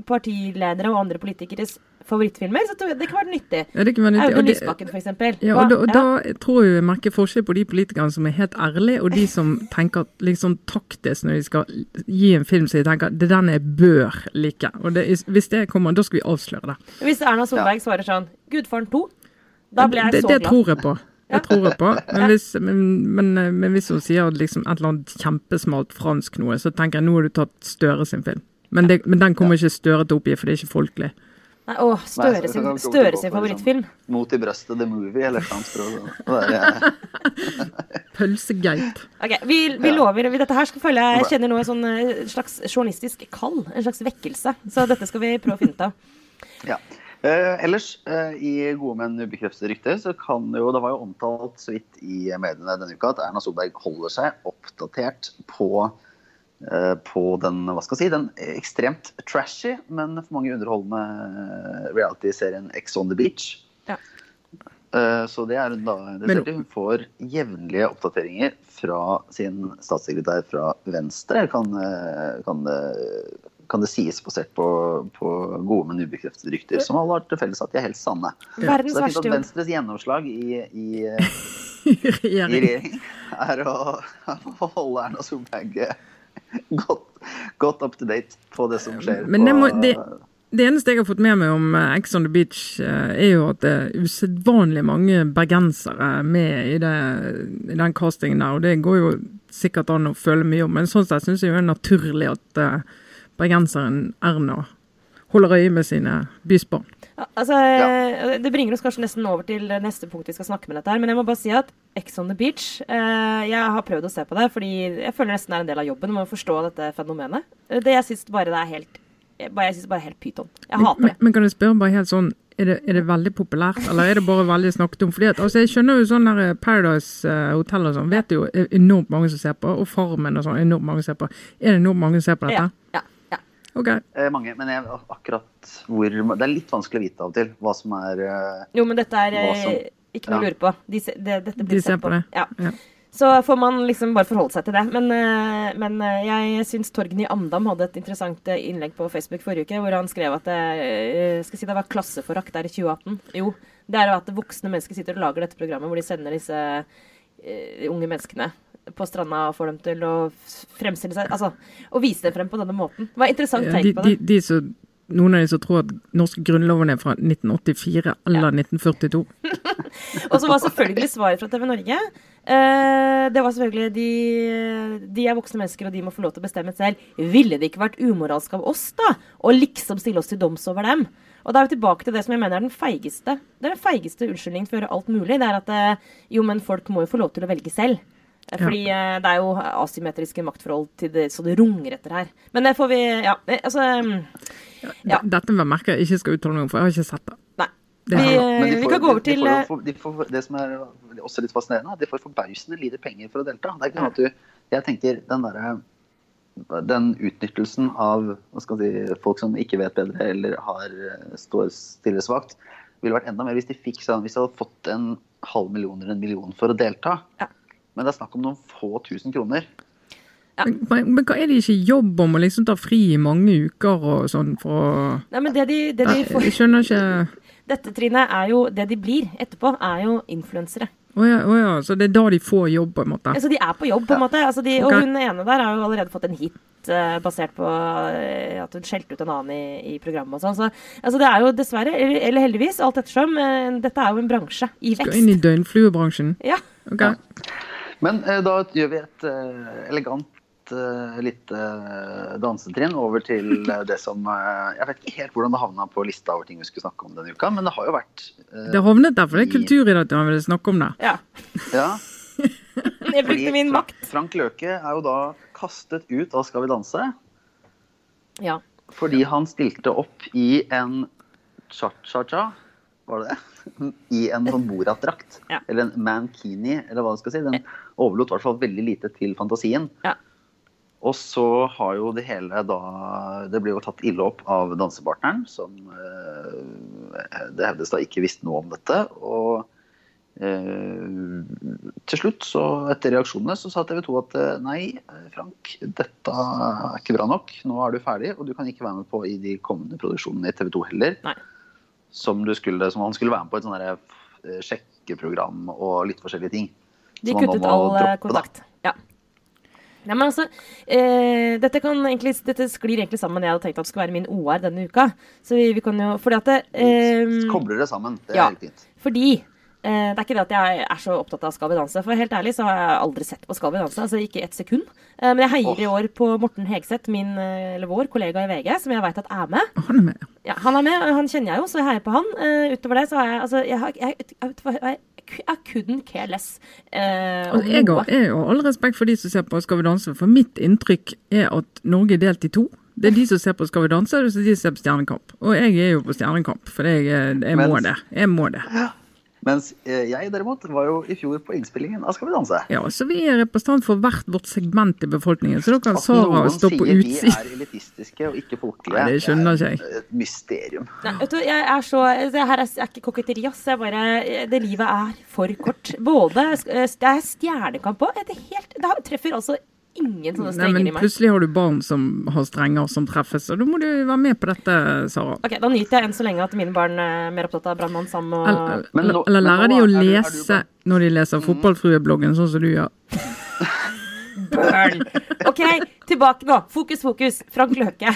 partiledere og andre politikeres favorittfilmer, så det kan være nyttig. Ja, det kan være nyttig. Audun Lysbakken, f.eks. Ja, og da, og da tror jeg vi merker forskjell på de politikerne som er helt ærlige, og de som tenker liksom taktisk når de skal gi en film som de tenker det er den jeg bør like. Og det, hvis det kommer, da skal vi avsløre det. Hvis Erna Solberg svarer sånn 'Gudfaren 2', da blir jeg det, så det glad. tror jeg på. Det tror jeg på. Men hvis, men, men, men hvis hun sier liksom et eller annet kjempesmalt fransk noe, så tenker jeg nå har du tatt Støre sin film. Men, det, men den kommer ikke Støre til å oppgi, for det er ikke folkelig. Nei, å, Støre sin, Støre sin favorittfilm. Liksom, Mot i brøstet, the movie, eller hva han Pølsegeit. Ok, Vi, vi lover vi, Dette her skal følge jeg kjenner nå en sånn eh, slags journalistisk kall. En slags vekkelse. Så dette skal vi prøve å finne ut av. Ja. Eh, ellers, eh, i Gode, men ubekreftede rykter, så kan jo Det var jo omtalt så vidt i mediene denne uka at Erna Solberg holder seg oppdatert på eh, på den hva skal jeg si, den ekstremt trashy, men for mange underholdende reality-serien Ex on the Beach. Ja. Eh, Så det er hun da Men- interessert i. Hun får jevnlige oppdateringer fra sin statssekretær fra Venstre, kan, eh, kan, det, kan det sies basert på, på gode, men ubekreftede rykter, som alle har til felles at de er helt sanne. Ja. Så det er fint at. Venstres gjennomslag i, i, i regjering er å, å holde Erna Solberg godt, godt up to date på det som skjer. Men det må- det- Det eneste jeg har fått med meg om eh, Ex on the Beach, eh, er jo at det er usedvanlig mange bergensere med i, det, i den castingen der. Og det går jo sikkert an å føle mye om, men sånn sett syns jeg jo det er naturlig at eh, bergenseren Erna holder øye med sine bysbarn. Ja, altså, ja. Det bringer oss kanskje nesten over til neste punkt vi skal snakke med dette her. Men jeg må bare si at Ex on the Beach eh, Jeg har prøvd å se på det, fordi jeg føler nesten det er en del av jobben med å forstå dette fenomenet. Eh, Det jeg syns bare det er helt jeg jeg synes bare helt pyton. Jeg hater Men, det. men kan jeg spørre bare helt sånn Er det, er det veldig populært, eller er det bare veldig snakket om? Fordi at, altså, Jeg skjønner jo sånn der eh, Paradise eh, Hotel og sånn, vet jo enormt mange som ser på. Og Farmen og sånn, enormt mange som ser på. Er det enormt mange som ser på dette? ja, ja. Ok. Eh, mange, men jeg, akkurat hvor Det er litt vanskelig å vite av og til hva som er eh, Jo, men dette er eh, som- ikke noe å ja. lure på. De, se- det, dette blir De ser på det. Ja. Ja. Så får man liksom bare forholde seg til det. Men, eh, men jeg syns Torgny Andam hadde et interessant innlegg på Facebook forrige uke, hvor han skrev at det, skal si det var klasseforakt der i 2018. Jo, det er jo at voksne mennesker sitter og lager dette programmet hvor de sender disse uh, unge menneskene på stranda og får dem til å fremstille seg Altså, å vise dem frem på denne måten. Det var interessant Ja, de, på de, det. de som, noen av de som tror at norske grunnloven er fra 1984 eller 1942. Og så var selvfølgelig svaret fra TV Norge Uh, Det var selvfølgelig de, de er voksne mennesker, og de må få lov til å bestemme selv. Ville det ikke vært umoralsk av oss, da? Å liksom stille oss til doms over dem? Og da er vi tilbake til det som jeg mener er den feigeste Det er den feigeste unnskyldningen for å gjøre alt mulig. Det er at eh, jo, men folk må jo få lov til å velge selv. Eh, Fordi ja. det er jo asymmetriske maktforhold til det, så det runger etter her. Men det får vi Ja, eh, altså mm, Ja. Dette må jeg merke jeg ikke skal uttale meg om, for jeg har ikke sett det. Nei. Det Vi, eh, Men de vi kan gå over til de til får eh, de får, Det som er også litt fascinerende, er de får forbausende lite penger for å delta. Det er ikke sånn at du Jeg tenker den derre den utnyttelsen av hva skal si, folk som ikke vet bedre eller har, eh, står stille svakt, ville vært enda mer hvis de fikk sånn, hvis de hadde fått en halv million eller en million for å delta. Ja. Men det er snakk om noen få tusen kroner. Men, men, men hva er det ikke jobb om å liksom ta fri i mange uker og sånn for å Nei, men det de, det de får jeg skjønner ikke Dette, Trine, er jo Det de blir etterpå, er jo influensere. Å ja, oh ja, så det er da de får jobb, på en måte? Så de er på jobb, på en måte. Altså, de, okay. Og hun ene der har jo allerede fått en hit eh, basert på eh, at hun skjelte ut en annen i, i programmet og sånn. Så altså, det er jo dessverre, eller, eller heldigvis, alt ettersom, eh, dette er jo en bransje i Skal inn i døgnfluebransjen? Ja. Ok. Men eh, da gjør vi et eh, elegant eh, lite eh, dansetrinn over til eh, det som eh, Jeg vet ikke helt hvordan det havna på lista over ting vi skulle snakke om denne uka, men det har jo vært eh, Det havnet der, for det er i- kulturredaktøren ville snakke om det. ja. Ja, Jeg brukte fordi min makt. Frank Løke er jo da kastet ut av Skal vi danse Ja. fordi han stilte opp i en cha-cha-cha, var det det? I en sånn Borat-drakt. Ja. Eller en mankini, eller hva du skal si. Den overlot i hvert fall veldig lite til fantasien. Ja. Og så har jo det hele da Det blir jo tatt ille opp av dansepartneren, som eh, det hevdes da ikke visste noe om dette. Og eh, til slutt, så etter reaksjonene, så sa TV 2 at eh, nei, Frank, dette er ikke bra nok. Nå er du ferdig, og du kan ikke være med på i de kommende produksjonene i TV 2 heller. Nei. Som, du skulle, som han skulle være med på et sånn sjekkeprogram og litt forskjellige ting. De så kuttet all eh, droppe, da. kontakt. Ja. Nei, men altså, eh, dette, kan egentlig, dette sklir egentlig sammen med det jeg hadde tenkt at skulle være min OR denne uka. Så vi, vi kan jo Fordi at det, eh, Kobler det sammen. Det er ja. helt fint. Fordi eh, det er ikke det at jeg er så opptatt av Skal vi danse. For helt ærlig så har jeg aldri sett på Skal vi danse. Altså ikke ett sekund. Eh, men jeg heier i år på Morten Hegseth, min, eh, eller vår kollega i VG, som jeg veit at er med. Han er med. Ja, han er med, og han kjenner jeg jo, så jeg heier på han. Eh, utover det så har jeg Altså, jeg, har, jeg, jeg, jeg, jeg couldn't care less. eh, Altså, jeg, har, jeg har all respekt for de som ser på Skal vi danse, for mitt inntrykk er at Norge er delt i to. Det er de som ser på Skal vi danse, og det er de som ser på Stjernekamp. Og jeg er jo på Stjernekamp, for jeg, jeg må det. Jeg må det. Mens eh, jeg derimot var jo i fjor på innspillingen av Skal vi danse. Ja, Så vi er representant for hvert vårt segment i befolkningen. Så da kan At Sara noen stå på sier vi er elitistiske og ikke folkelige, Nei, det skjønner ikke jeg. et mysterium. Nei, vet du, jeg er så Det her er, ikke koketteri, ass. Jeg bare Det livet er for kort. Både eh, Det er stjernekamp òg. Det, helt- det treffer altså ingen sånne Nei, strenger men i meg. plutselig har du barn som har strenger som treffes, og da må du være med på dette, Sara. Ok, Da nyter jeg enn så lenge at mine barn er mer opptatt av Brannmann Sam og Eller, eller, nå- eller lærer nå de å er du- er du lese når de leser fotballfruebloggen, sånn som du gjør? Burn. OK, tilbake nå. Fokus, fokus. Frank Løke.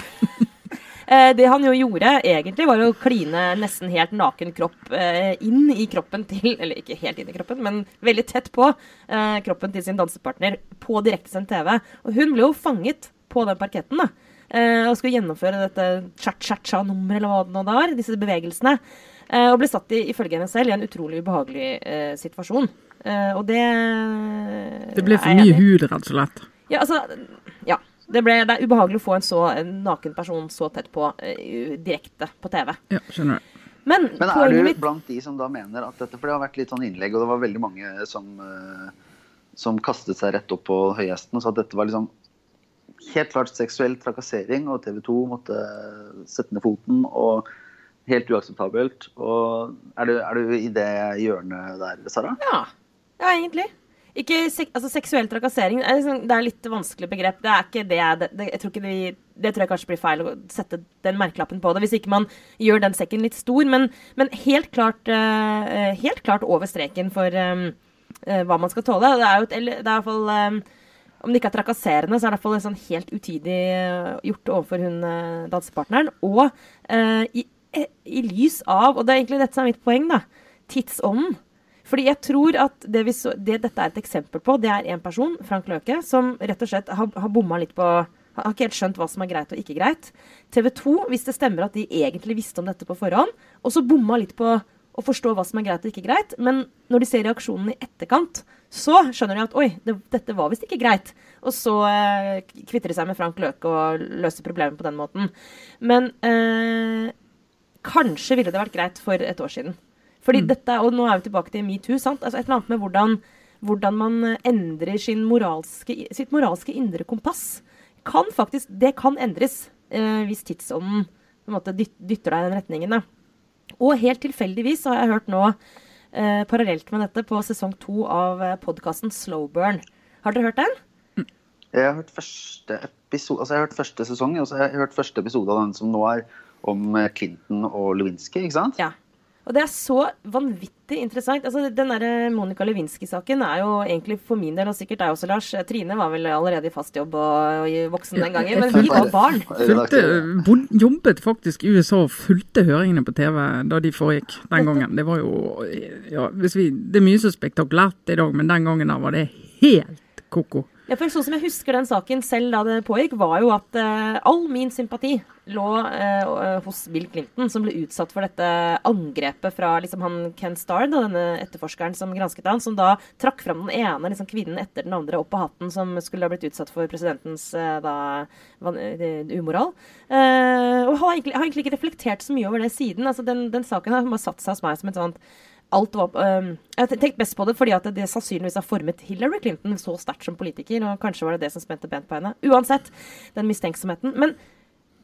Eh, Det han jo gjorde, egentlig, var å kline nesten helt naken kropp eh, inn i kroppen til Eller ikke helt inn i kroppen, men veldig tett på eh, kroppen til sin dansepartner på direktesendt TV. Og hun ble jo fanget på den parketten da, eh, og skulle gjennomføre dette cha-cha-cha-nummeret, eller hva det nå var, disse bevegelsene. Eh, og ble satt i, ifølge henne selv i en utrolig ubehagelig eh, situasjon. Og det Det ble for mye hud, rett og slett. Ja, altså. Det, ble, det er ubehagelig å få en så en naken person så tett på uh, direkte på TV. Ja, skjønner jeg. Men, Men er du mitt blant de som da mener at dette For det har vært litt sånn innlegg, og det var veldig mange som, uh, som kastet seg rett opp på høyhesten og sa at dette var liksom helt klart seksuell trakassering, og TV 2 måtte sette ned foten. og Helt uakseptabelt. Og er du, er du i det hjørnet der, Sara? Ja, ja egentlig. Ikke sek altså, seksuell trakassering det er, liksom, det er litt vanskelig begrep. Det er ikke det det, det, jeg tror ikke vi, det tror jeg kanskje blir feil å sette den merkelappen på det, hvis ikke man gjør den sekken litt stor. Men, men helt, klart, uh, helt klart over streken for um, uh, hva man skal tåle. Det er jo et, det er i hvert fall um, Om det ikke er trakasserende, så er det i hvert fall sånn helt utidig uh, gjort overfor hun dansepartneren. Og i i lys av Og det er egentlig dette som er mitt poeng, da. Tidsånden. Fordi jeg tror at det, så, det, dette er et eksempel på, det er en person, Frank Løke, som rett og slett har, har bomma litt på har ikke helt skjønt hva som er greit og ikke greit. TV 2, hvis det stemmer at de egentlig visste om dette på forhånd, og så bomma litt på å forstå hva som er greit og ikke greit, men når de ser reaksjonen i etterkant, så skjønner de at oi, det, dette var visst ikke greit. Og så eh, kvitter de seg med Frank Løke og løser problemet på den måten. Men eh, Kanskje ville det vært greit for et år siden. Fordi mm. dette, Og nå er vi tilbake til metoo. sant? Altså Et eller annet med hvordan, hvordan man endrer moralske, sitt moralske indre kompass. Kan faktisk, Det kan endres eh, hvis tidsånden på en måte dytter deg i den retningen. Da. Og helt tilfeldigvis har jeg hørt nå, eh, parallelt med dette, på sesong to av eh, podkasten Slowburn. Har dere hørt den? Jeg har hørt første episode, altså jeg har hørt første sesong, og så har jeg hørt første episode av den som nå er om eh, Clinton og Lewinsky, ikke sant? Ja. Og det er så vanvittig interessant. Altså, den der Monica Lewinsky-saken er jo egentlig for min del, og sikkert deg også, Lars Trine var vel allerede i fast jobb og, og voksen den gangen, men vi var barn. Fulgte, jobbet faktisk i USA og fulgte høringene på TV da de foregikk den gangen. Det var jo ja, vi, Det er mye så spektakulært i dag, men den gangen da var det helt ko-ko. Ja, for sånn som jeg husker den saken selv da det pågikk, var jo at uh, all min sympati lå uh, hos Bill Clinton, som ble utsatt for dette angrepet fra liksom, han Ken Starr, da, denne etterforskeren som gransket han, som da trakk fram den ene liksom, kvinnen etter den andre opp på hatten, som skulle ha blitt utsatt for presidentens uh, da, umoral. og har egentlig, har egentlig, ikke reflektert så mye over det siden. Altså, den, den saken har bare satt seg hos meg som et sånt alt var um, Jeg har tenkt best på det fordi at det sannsynligvis har formet Hillary Clinton så sterkt som politiker, og kanskje var det det som spente bent på henne. Uansett, den mistenksomheten. Men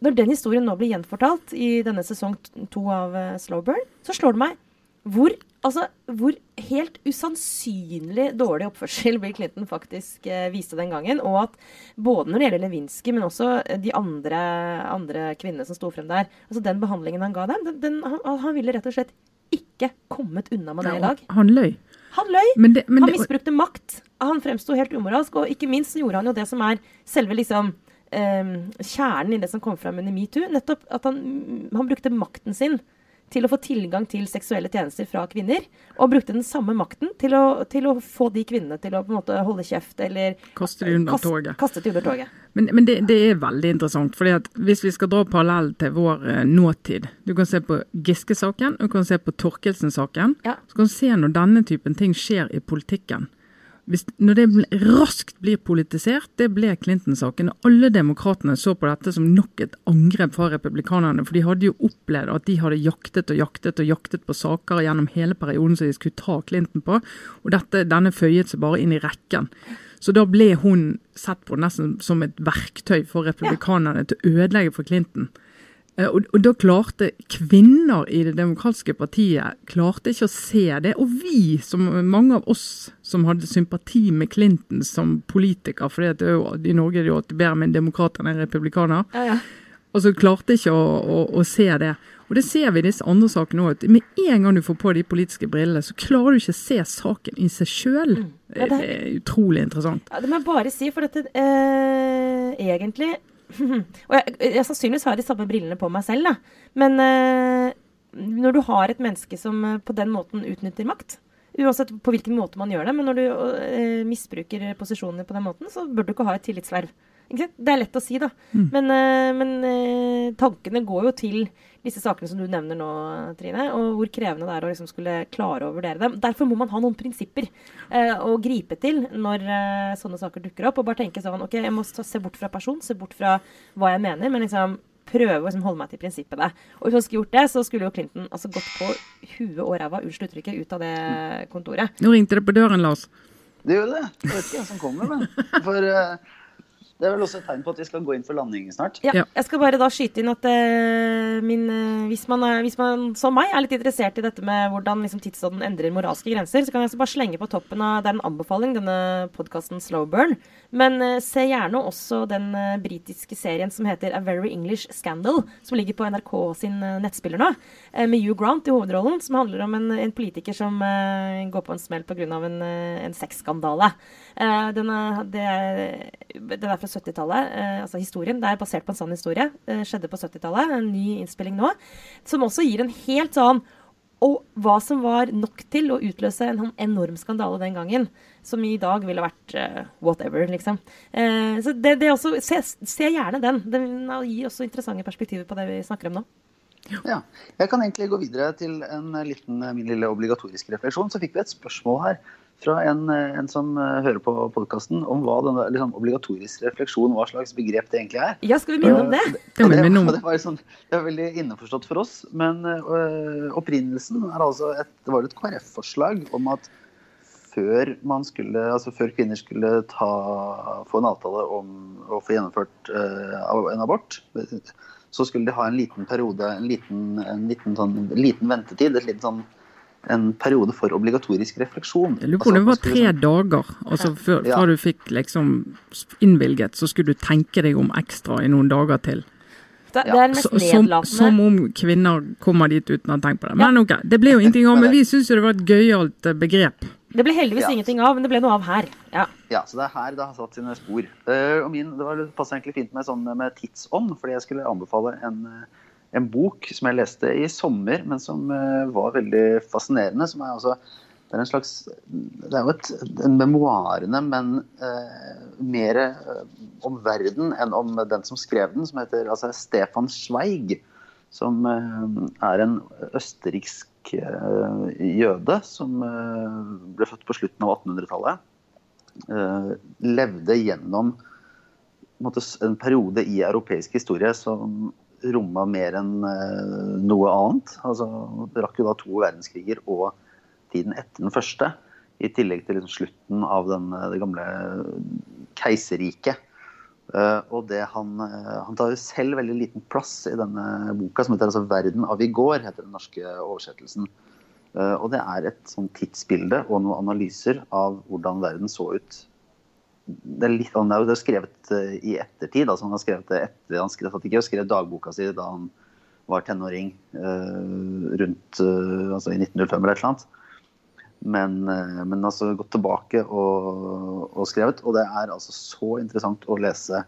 når den historien nå blir gjenfortalt i denne sesong to av uh, Slowburn, så slår det meg hvor, altså, hvor helt usannsynlig dårlig oppførsel Bill Clinton faktisk uh, viste den gangen. Og at både når det gjelder Lewinsky, men også de andre, andre kvinnene som sto frem der altså Den behandlingen han ga dem, den, den, han, han ville rett og slett ikke kommet unna med det i dag. Han løy. Han løy. Men det, men han misbrukte makt. Han fremsto helt umoralsk. Og ikke minst gjorde han jo det som er selve liksom eh, kjernen i det som kom fram under metoo. Nettopp at han, han brukte makten sin til å få tilgang til seksuelle tjenester fra kvinner. Og brukte den samme makten til å, til å få de kvinnene til å på en måte holde kjeft eller Kaste de under toget. Kaste de under toget. Men, men det, det, er veldig interessant. fordi at Hvis vi skal dra parallell til vår eh, nåtid Du kan se på Giske-saken, du kan se på Torkelsen-saken. Ja. Så kan du se når denne typen ting skjer i politikken hvis, når det raskt blir politisert, det ble Clinton-saken. Alle demokratene så på dette som nok et angrep fra republikanerne. For de hadde jo opplevd at de hadde jaktet og jaktet og jaktet på saker gjennom hele perioden som de skulle ta Clinton på. Og dette, denne føyet seg bare inn i rekken. Så da ble hun sett på nesten som et verktøy for republikanerne til å ødelegge for Clinton. Eh, og, og, da klarte kvinner i Det demokratiske partiet klarte ikke å se det. Og vi, som mange av oss som hadde sympati med Clinton som politiker, for i Norge er det jo alltid bedre med en demokrat enn en republikaner, ja, ja. og så klarte ikke å, å, å, se det. Og det ser vi i disse andre sakene òg. Med en gang du får på de politiske brillene, så klarer du ikke å se saken i seg sjøl. Mm. Ja, det, det, er utrolig interessant. Ja, det må jeg bare si, for dette eh, egentlig og jeg, jeg, sannsynligvis har de samme brillene på meg selv, da. Men uh, når du har et menneske som uh, på den måten utnytter makt, uansett på hvilken måte man gjør det, men når du uh, misbruker posisjonene på den måten, så bør du ikke ha et tillitsverv. Det er lett å si, da. Mm. Men, men tankene går jo til disse sakene som du nevner nå, Trine, og hvor krevende det er å liksom skulle klare å vurdere dem. Derfor må man ha noen prinsipper eh, å gripe til når eh, sånne saker dukker opp. Og bare tenke sånn OK, jeg må se bort fra person, se bort fra hva jeg mener, men liksom prøve å liksom, holde meg til prinsippene. Og hvis han skulle gjort det, så skulle jo Clinton altså gått på huet og ræva, unnskyld uttrykket, ut av det kontoret. Nå ringte det på døren, Lars. Det gjør det. Jeg vet ikke hvem som kommer, men For eh, det er vel også et tegn på at vi skal gå inn for landing snart. Ja. Jeg skal bare da skyte inn at uh, min, eh, hvis, man er, hvis man som meg er litt interessert i dette med hvordan liksom, tidsånden endrer moralske grenser, så kan jeg altså bare slenge på toppen av Det er en anbefaling, denne podkasten Slow Burn. Men uh, se gjerne også den uh, britiske serien som heter A Very English Scandal, som ligger på NRK sin uh, nettspiller nå, med Hugh Grant i hovedrollen, som handler om en, en politiker som går på en smell pga. en, en sexskandale. Den, det den er fra 70-tallet, eh, altså historien. Det er basert på en sann historie. Skjedde på 70-tallet. En ny innspilling nå. Som også gir en helt sånn Og hva som var nok til å utløse en sånn enorm skandale den gangen. Som i dag ville vært uh, whatever, liksom. Uh, så det, det også, se, se gjerne den. Den gir også interessante perspektiver på det vi snakker om nå. Ja. Jeg kan egentlig gå videre til en liten min lille obligatoriske refleksjon. Så fikk vi et spørsmål her fra en, en som eh, hører på podkasten, om hva denne liksom, obligatorisk refleksjon, hva slags begrep det egentlig er. Ja, skal vi minne om det? Det det, og det, var liksom, det var, veldig innforstått for oss, men øh, opprinnelsen er altså et, det var et KrF-forslag om at før, man skulle, altså før kvinner skulle ta, få en avtale om å få gjennomført øh, en abort, så skulle de ha en liten periode, en liten, en liten, sånn, liten ventetid, et liten sånn, en periode for obligatorisk refleksjon. Jeg lurer på om det Altså, var tre sånn- dager. Altså før, Ja. fra du fikk liksom innvilget, så skulle du tenke deg om ekstra i noen dager til. Det, Ja. det er mest som, nedlatende. som om kvinner kommer dit uten å ha tenkt på det. Men ok, det ble jo ingenting av, men vi syns jo det var et gøyalt eh, begrep. Det ble heldigvis Ja. ingenting av, men det ble noe av her. Ja. Ja, så det er her det har satt sine spor. Uh, og min, det passet egentlig fint med, sånn, med tidsånd, fordi jeg skulle anbefale en, eh, en bok som jeg leste i sommer, men som eh, var veldig fascinerende. Som er altså det er en slags Det er jo et, en memoarene, men eh, mer eh, om verden enn om den som skrev den, som heter altså Stefan Schweig. Som eh, er en østerriksk eh, jøde som eh, ble født på slutten av 1800-tallet eh, levde gjennom en, måte, en periode i europeisk historie som romma mer enn eh, noe annet. Altså, det rakk jo da to verdenskriger og tiden etter den første. I tillegg til liksom slutten av den, eh, det gamle keiserriket. Eh, og det han, han tar jo selv veldig liten plass i denne boka, som heter altså 'Verden av i går', heter den norske oversettelsen. Og det er et sånn tidsbilde og noen analyser av hvordan verden så ut. Det er, litt, han er jo skrevet eh, i ettertid. altså Han har skrevet det etter han skrev, ikke skrev dagboka si da han var tenåring eh, rundt eh, altså i 1905 eller et eller annet. Men, men altså gått tilbake og, og skrevet. Og det er altså så interessant å lese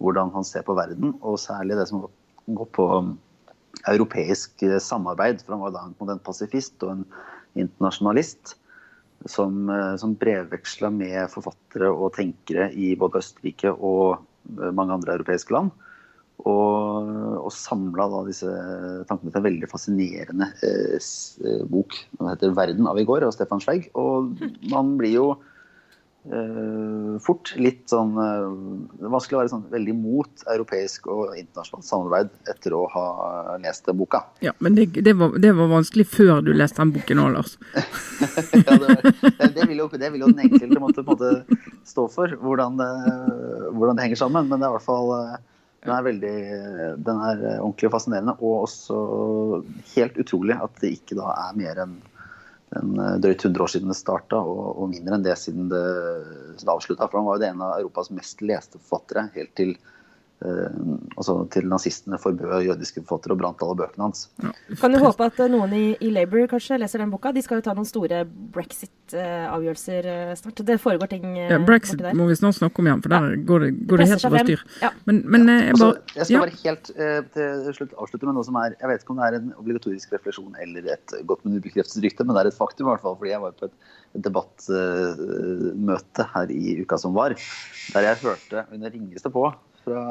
hvordan han ser på verden, og særlig det som går på um, europeisk samarbeid. For han var da en pasifist og en internasjonalist som, eh, som brevveksla med forfattere og tenkere i både Østerrike og eh, mange andre europeiske land. Og, og samla disse tankene til en veldig fascinerende eh, eh, bok. Den heter 'Verden av i går' av Stefan Zweig. Og man blir jo fort litt sånn eh, Det er vanskelig å være sånn veldig mot europeisk og internasjonalt samarbeid etter å ha lest den boka. Ja, Men det, det, var, det var vanskelig før du leste den boken òg, Lars. ja, det, det, det, vil jo, det vil jo den enkelte måtte på en måte stå for, hvordan det, hvordan det henger sammen. Men det er i hvert fall eh, den er veldig den er eh, ordentlig fascinerende. Og også helt utrolig at det ikke da er mer enn enn, eh, drøyt 100 år siden det starta, og, og mindre enn det siden det, det avslutta. For han var jo det en av Europas mest leste forfattere helt til altså til nazistene forbød jødiske forfattere og brant alle bøkene hans. Kan jo håpe at eh, noen i, i Labour kanskje leser den boka. De skal jo ta noen store brexit-avgjørelser eh, snart. Det foregår ting eh, Ja, Brexit der. må vi snart snakke om igjen, for der går det, går det helt over styr. Ja. Men, men eh, jeg Altså, jeg skal ja. bare helt eh, til slutt avslutte med noe som er Jeg vet ikke om det er en obligatorisk refleksjon eller et godt, men ubekreftet rykte, men det er et faktum, i hvert fall, fordi jeg var på et, et debattmøte her i uka som var, der jeg hørte under ringeste på fra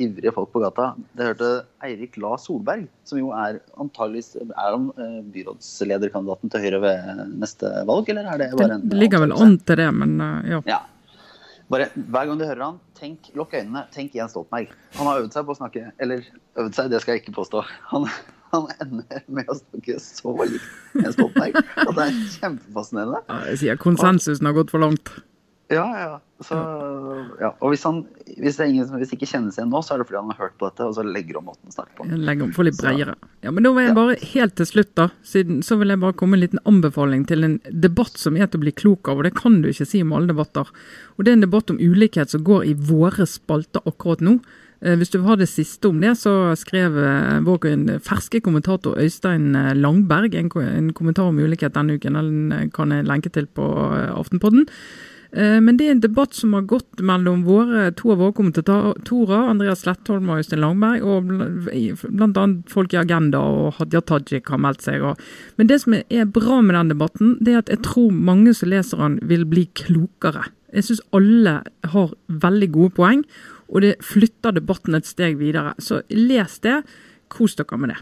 ivrige folk på gata. Det hørte Eirik La Solberg, som jo er antageligvis Er han eh, byrådslederkandidaten til Høyre ved neste valg, eller er det bare en Det ligger vel an til det, men eh, ja. Ja. Bare Hver gang du hører han, tenk, lukk øynene, tenk Jens Stoltenberg. Han har øvd seg på å snakke Eller øvd seg, det skal jeg ikke påstå. Han, han ender med å snakke så likt Jens Stoltenberg at det er kjempefascinerende. Ja, jeg sier konsensusen har gått for langt. Ja, ja. Så, ja. Og hvis, han, hvis, det ingen hvis ikke kjennes igjen nå, så er det fordi han har hørt på dette, og så legger om måten å snakke på. Legger om for litt bredere. Ja, men nå vil jeg bare helt til slutt, da, siden, så vil jeg bare komme med en liten anbefaling til en debatt som er til å bli klok av, og det kan du ikke si om alle debatter. Og det er en debatt om ulikhet som går i våre spalter akkurat nå. Eh, hvis du vil ha det siste om det, så skrev eh, vår ferske kommentator Øystein eh, Langberg en, en kommentar om ulikhet denne uken. Den kan jeg lenke til på Aftenpodden. Eh, men det er en debatt som har gått mellom våre, to av våre kommentatorer, Andreas Slettholm og Øystein Langberg, og bl.a. folk i Agenda og Hadia Tajik har meldt seg. Men det som er bra med den debatten, det er at jeg tror mange som leser den, vil bli klokere. Jeg syns alle har veldig gode poeng, og det flytter debatten et steg videre. Så les det. Kos dere med det.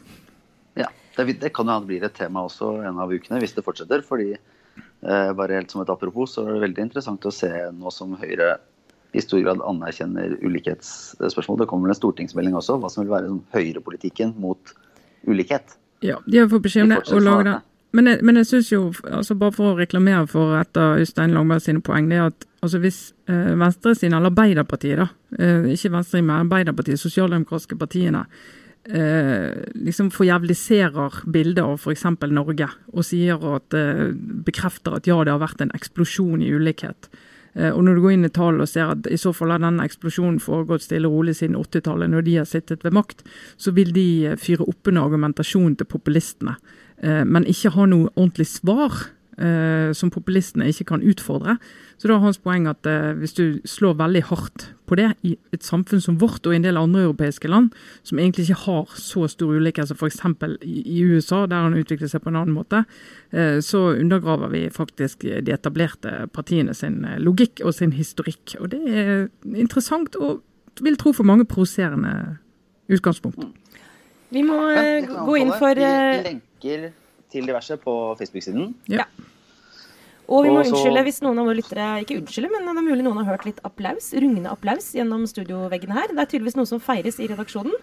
Ja, det, kan jo bli et tema også en av ukene, hvis det fortsetter. fordi bare helt som et apropos, så er det veldig interessant å se nå som Høyre i stor grad anerkjenner ulikhetsspørsmål. Det kommer en stortingsmelding også, hva som vil være sånn høyrepolitikken mot ulikhet. Ja, de har fått beskjed om det og lage det. Men jeg, men jeg synes jo, altså bare for å reklamere for et av Øystein Langberg sine poeng, det er at altså hvis eh, venstresiden, eller Arbeiderpartiet, da, eh, ikke Venstre, men Arbeiderpartiet, sosialdemokratiske partiene, eh, liksom forjævliserer bildet av f.eks. Norge, og sier at eh, bekrefter at ja, det har vært en eksplosjon i ulikhet. Eh, og når du går inn i tallene og ser at i så fall har denne eksplosjonen foregått stille og rolig siden 80-tallet, når de har sittet ved makt, så vil de eh, fyre opp under argumentasjonen til populistene, eh, men ikke ha noe ordentlig svar som populistene ikke kan utfordre. Så da er hans poeng at eh, hvis du slår veldig hardt på det i et samfunn som vårt og i en del andre europeiske land, som egentlig ikke har så stor ulikhet som f.eks. I, i USA, der han utvikler seg på en annen måte, eh, så undergraver vi faktisk de etablerte partiene sin eh, logikk og sin historikk. Og det er interessant og vil tro for mange provoserende utgangspunkt. Vi må eh, gå inn for Vi lenker til diverse på Facebook-siden. Ja. Og vi må Og så- unnskylde hvis noen av våre lyttere Ikke unnskylde, men det er mulig noen har hørt litt applaus, rungende applaus gjennom studioveggene her. Det er tydeligvis noe som feires i redaksjonen.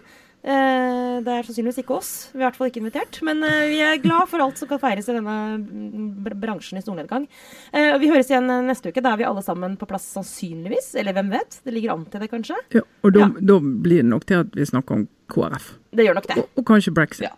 Eh, Det er sannsynligvis ikke oss. Vi er i hvert fall ikke invitert. Men eh, vi er glad for alt som kan feires i denne mm, bransjen i solnedgang. Eh, Vi høres igjen neste uke. Da er vi alle sammen på plass sannsynligvis. Eller hvem vet? Det ligger an til det, kanskje. Ja, og da, Ja. da blir det nok til at vi snakker om KrF. Det gjør nok det. Og, og kanskje brexit. Ja.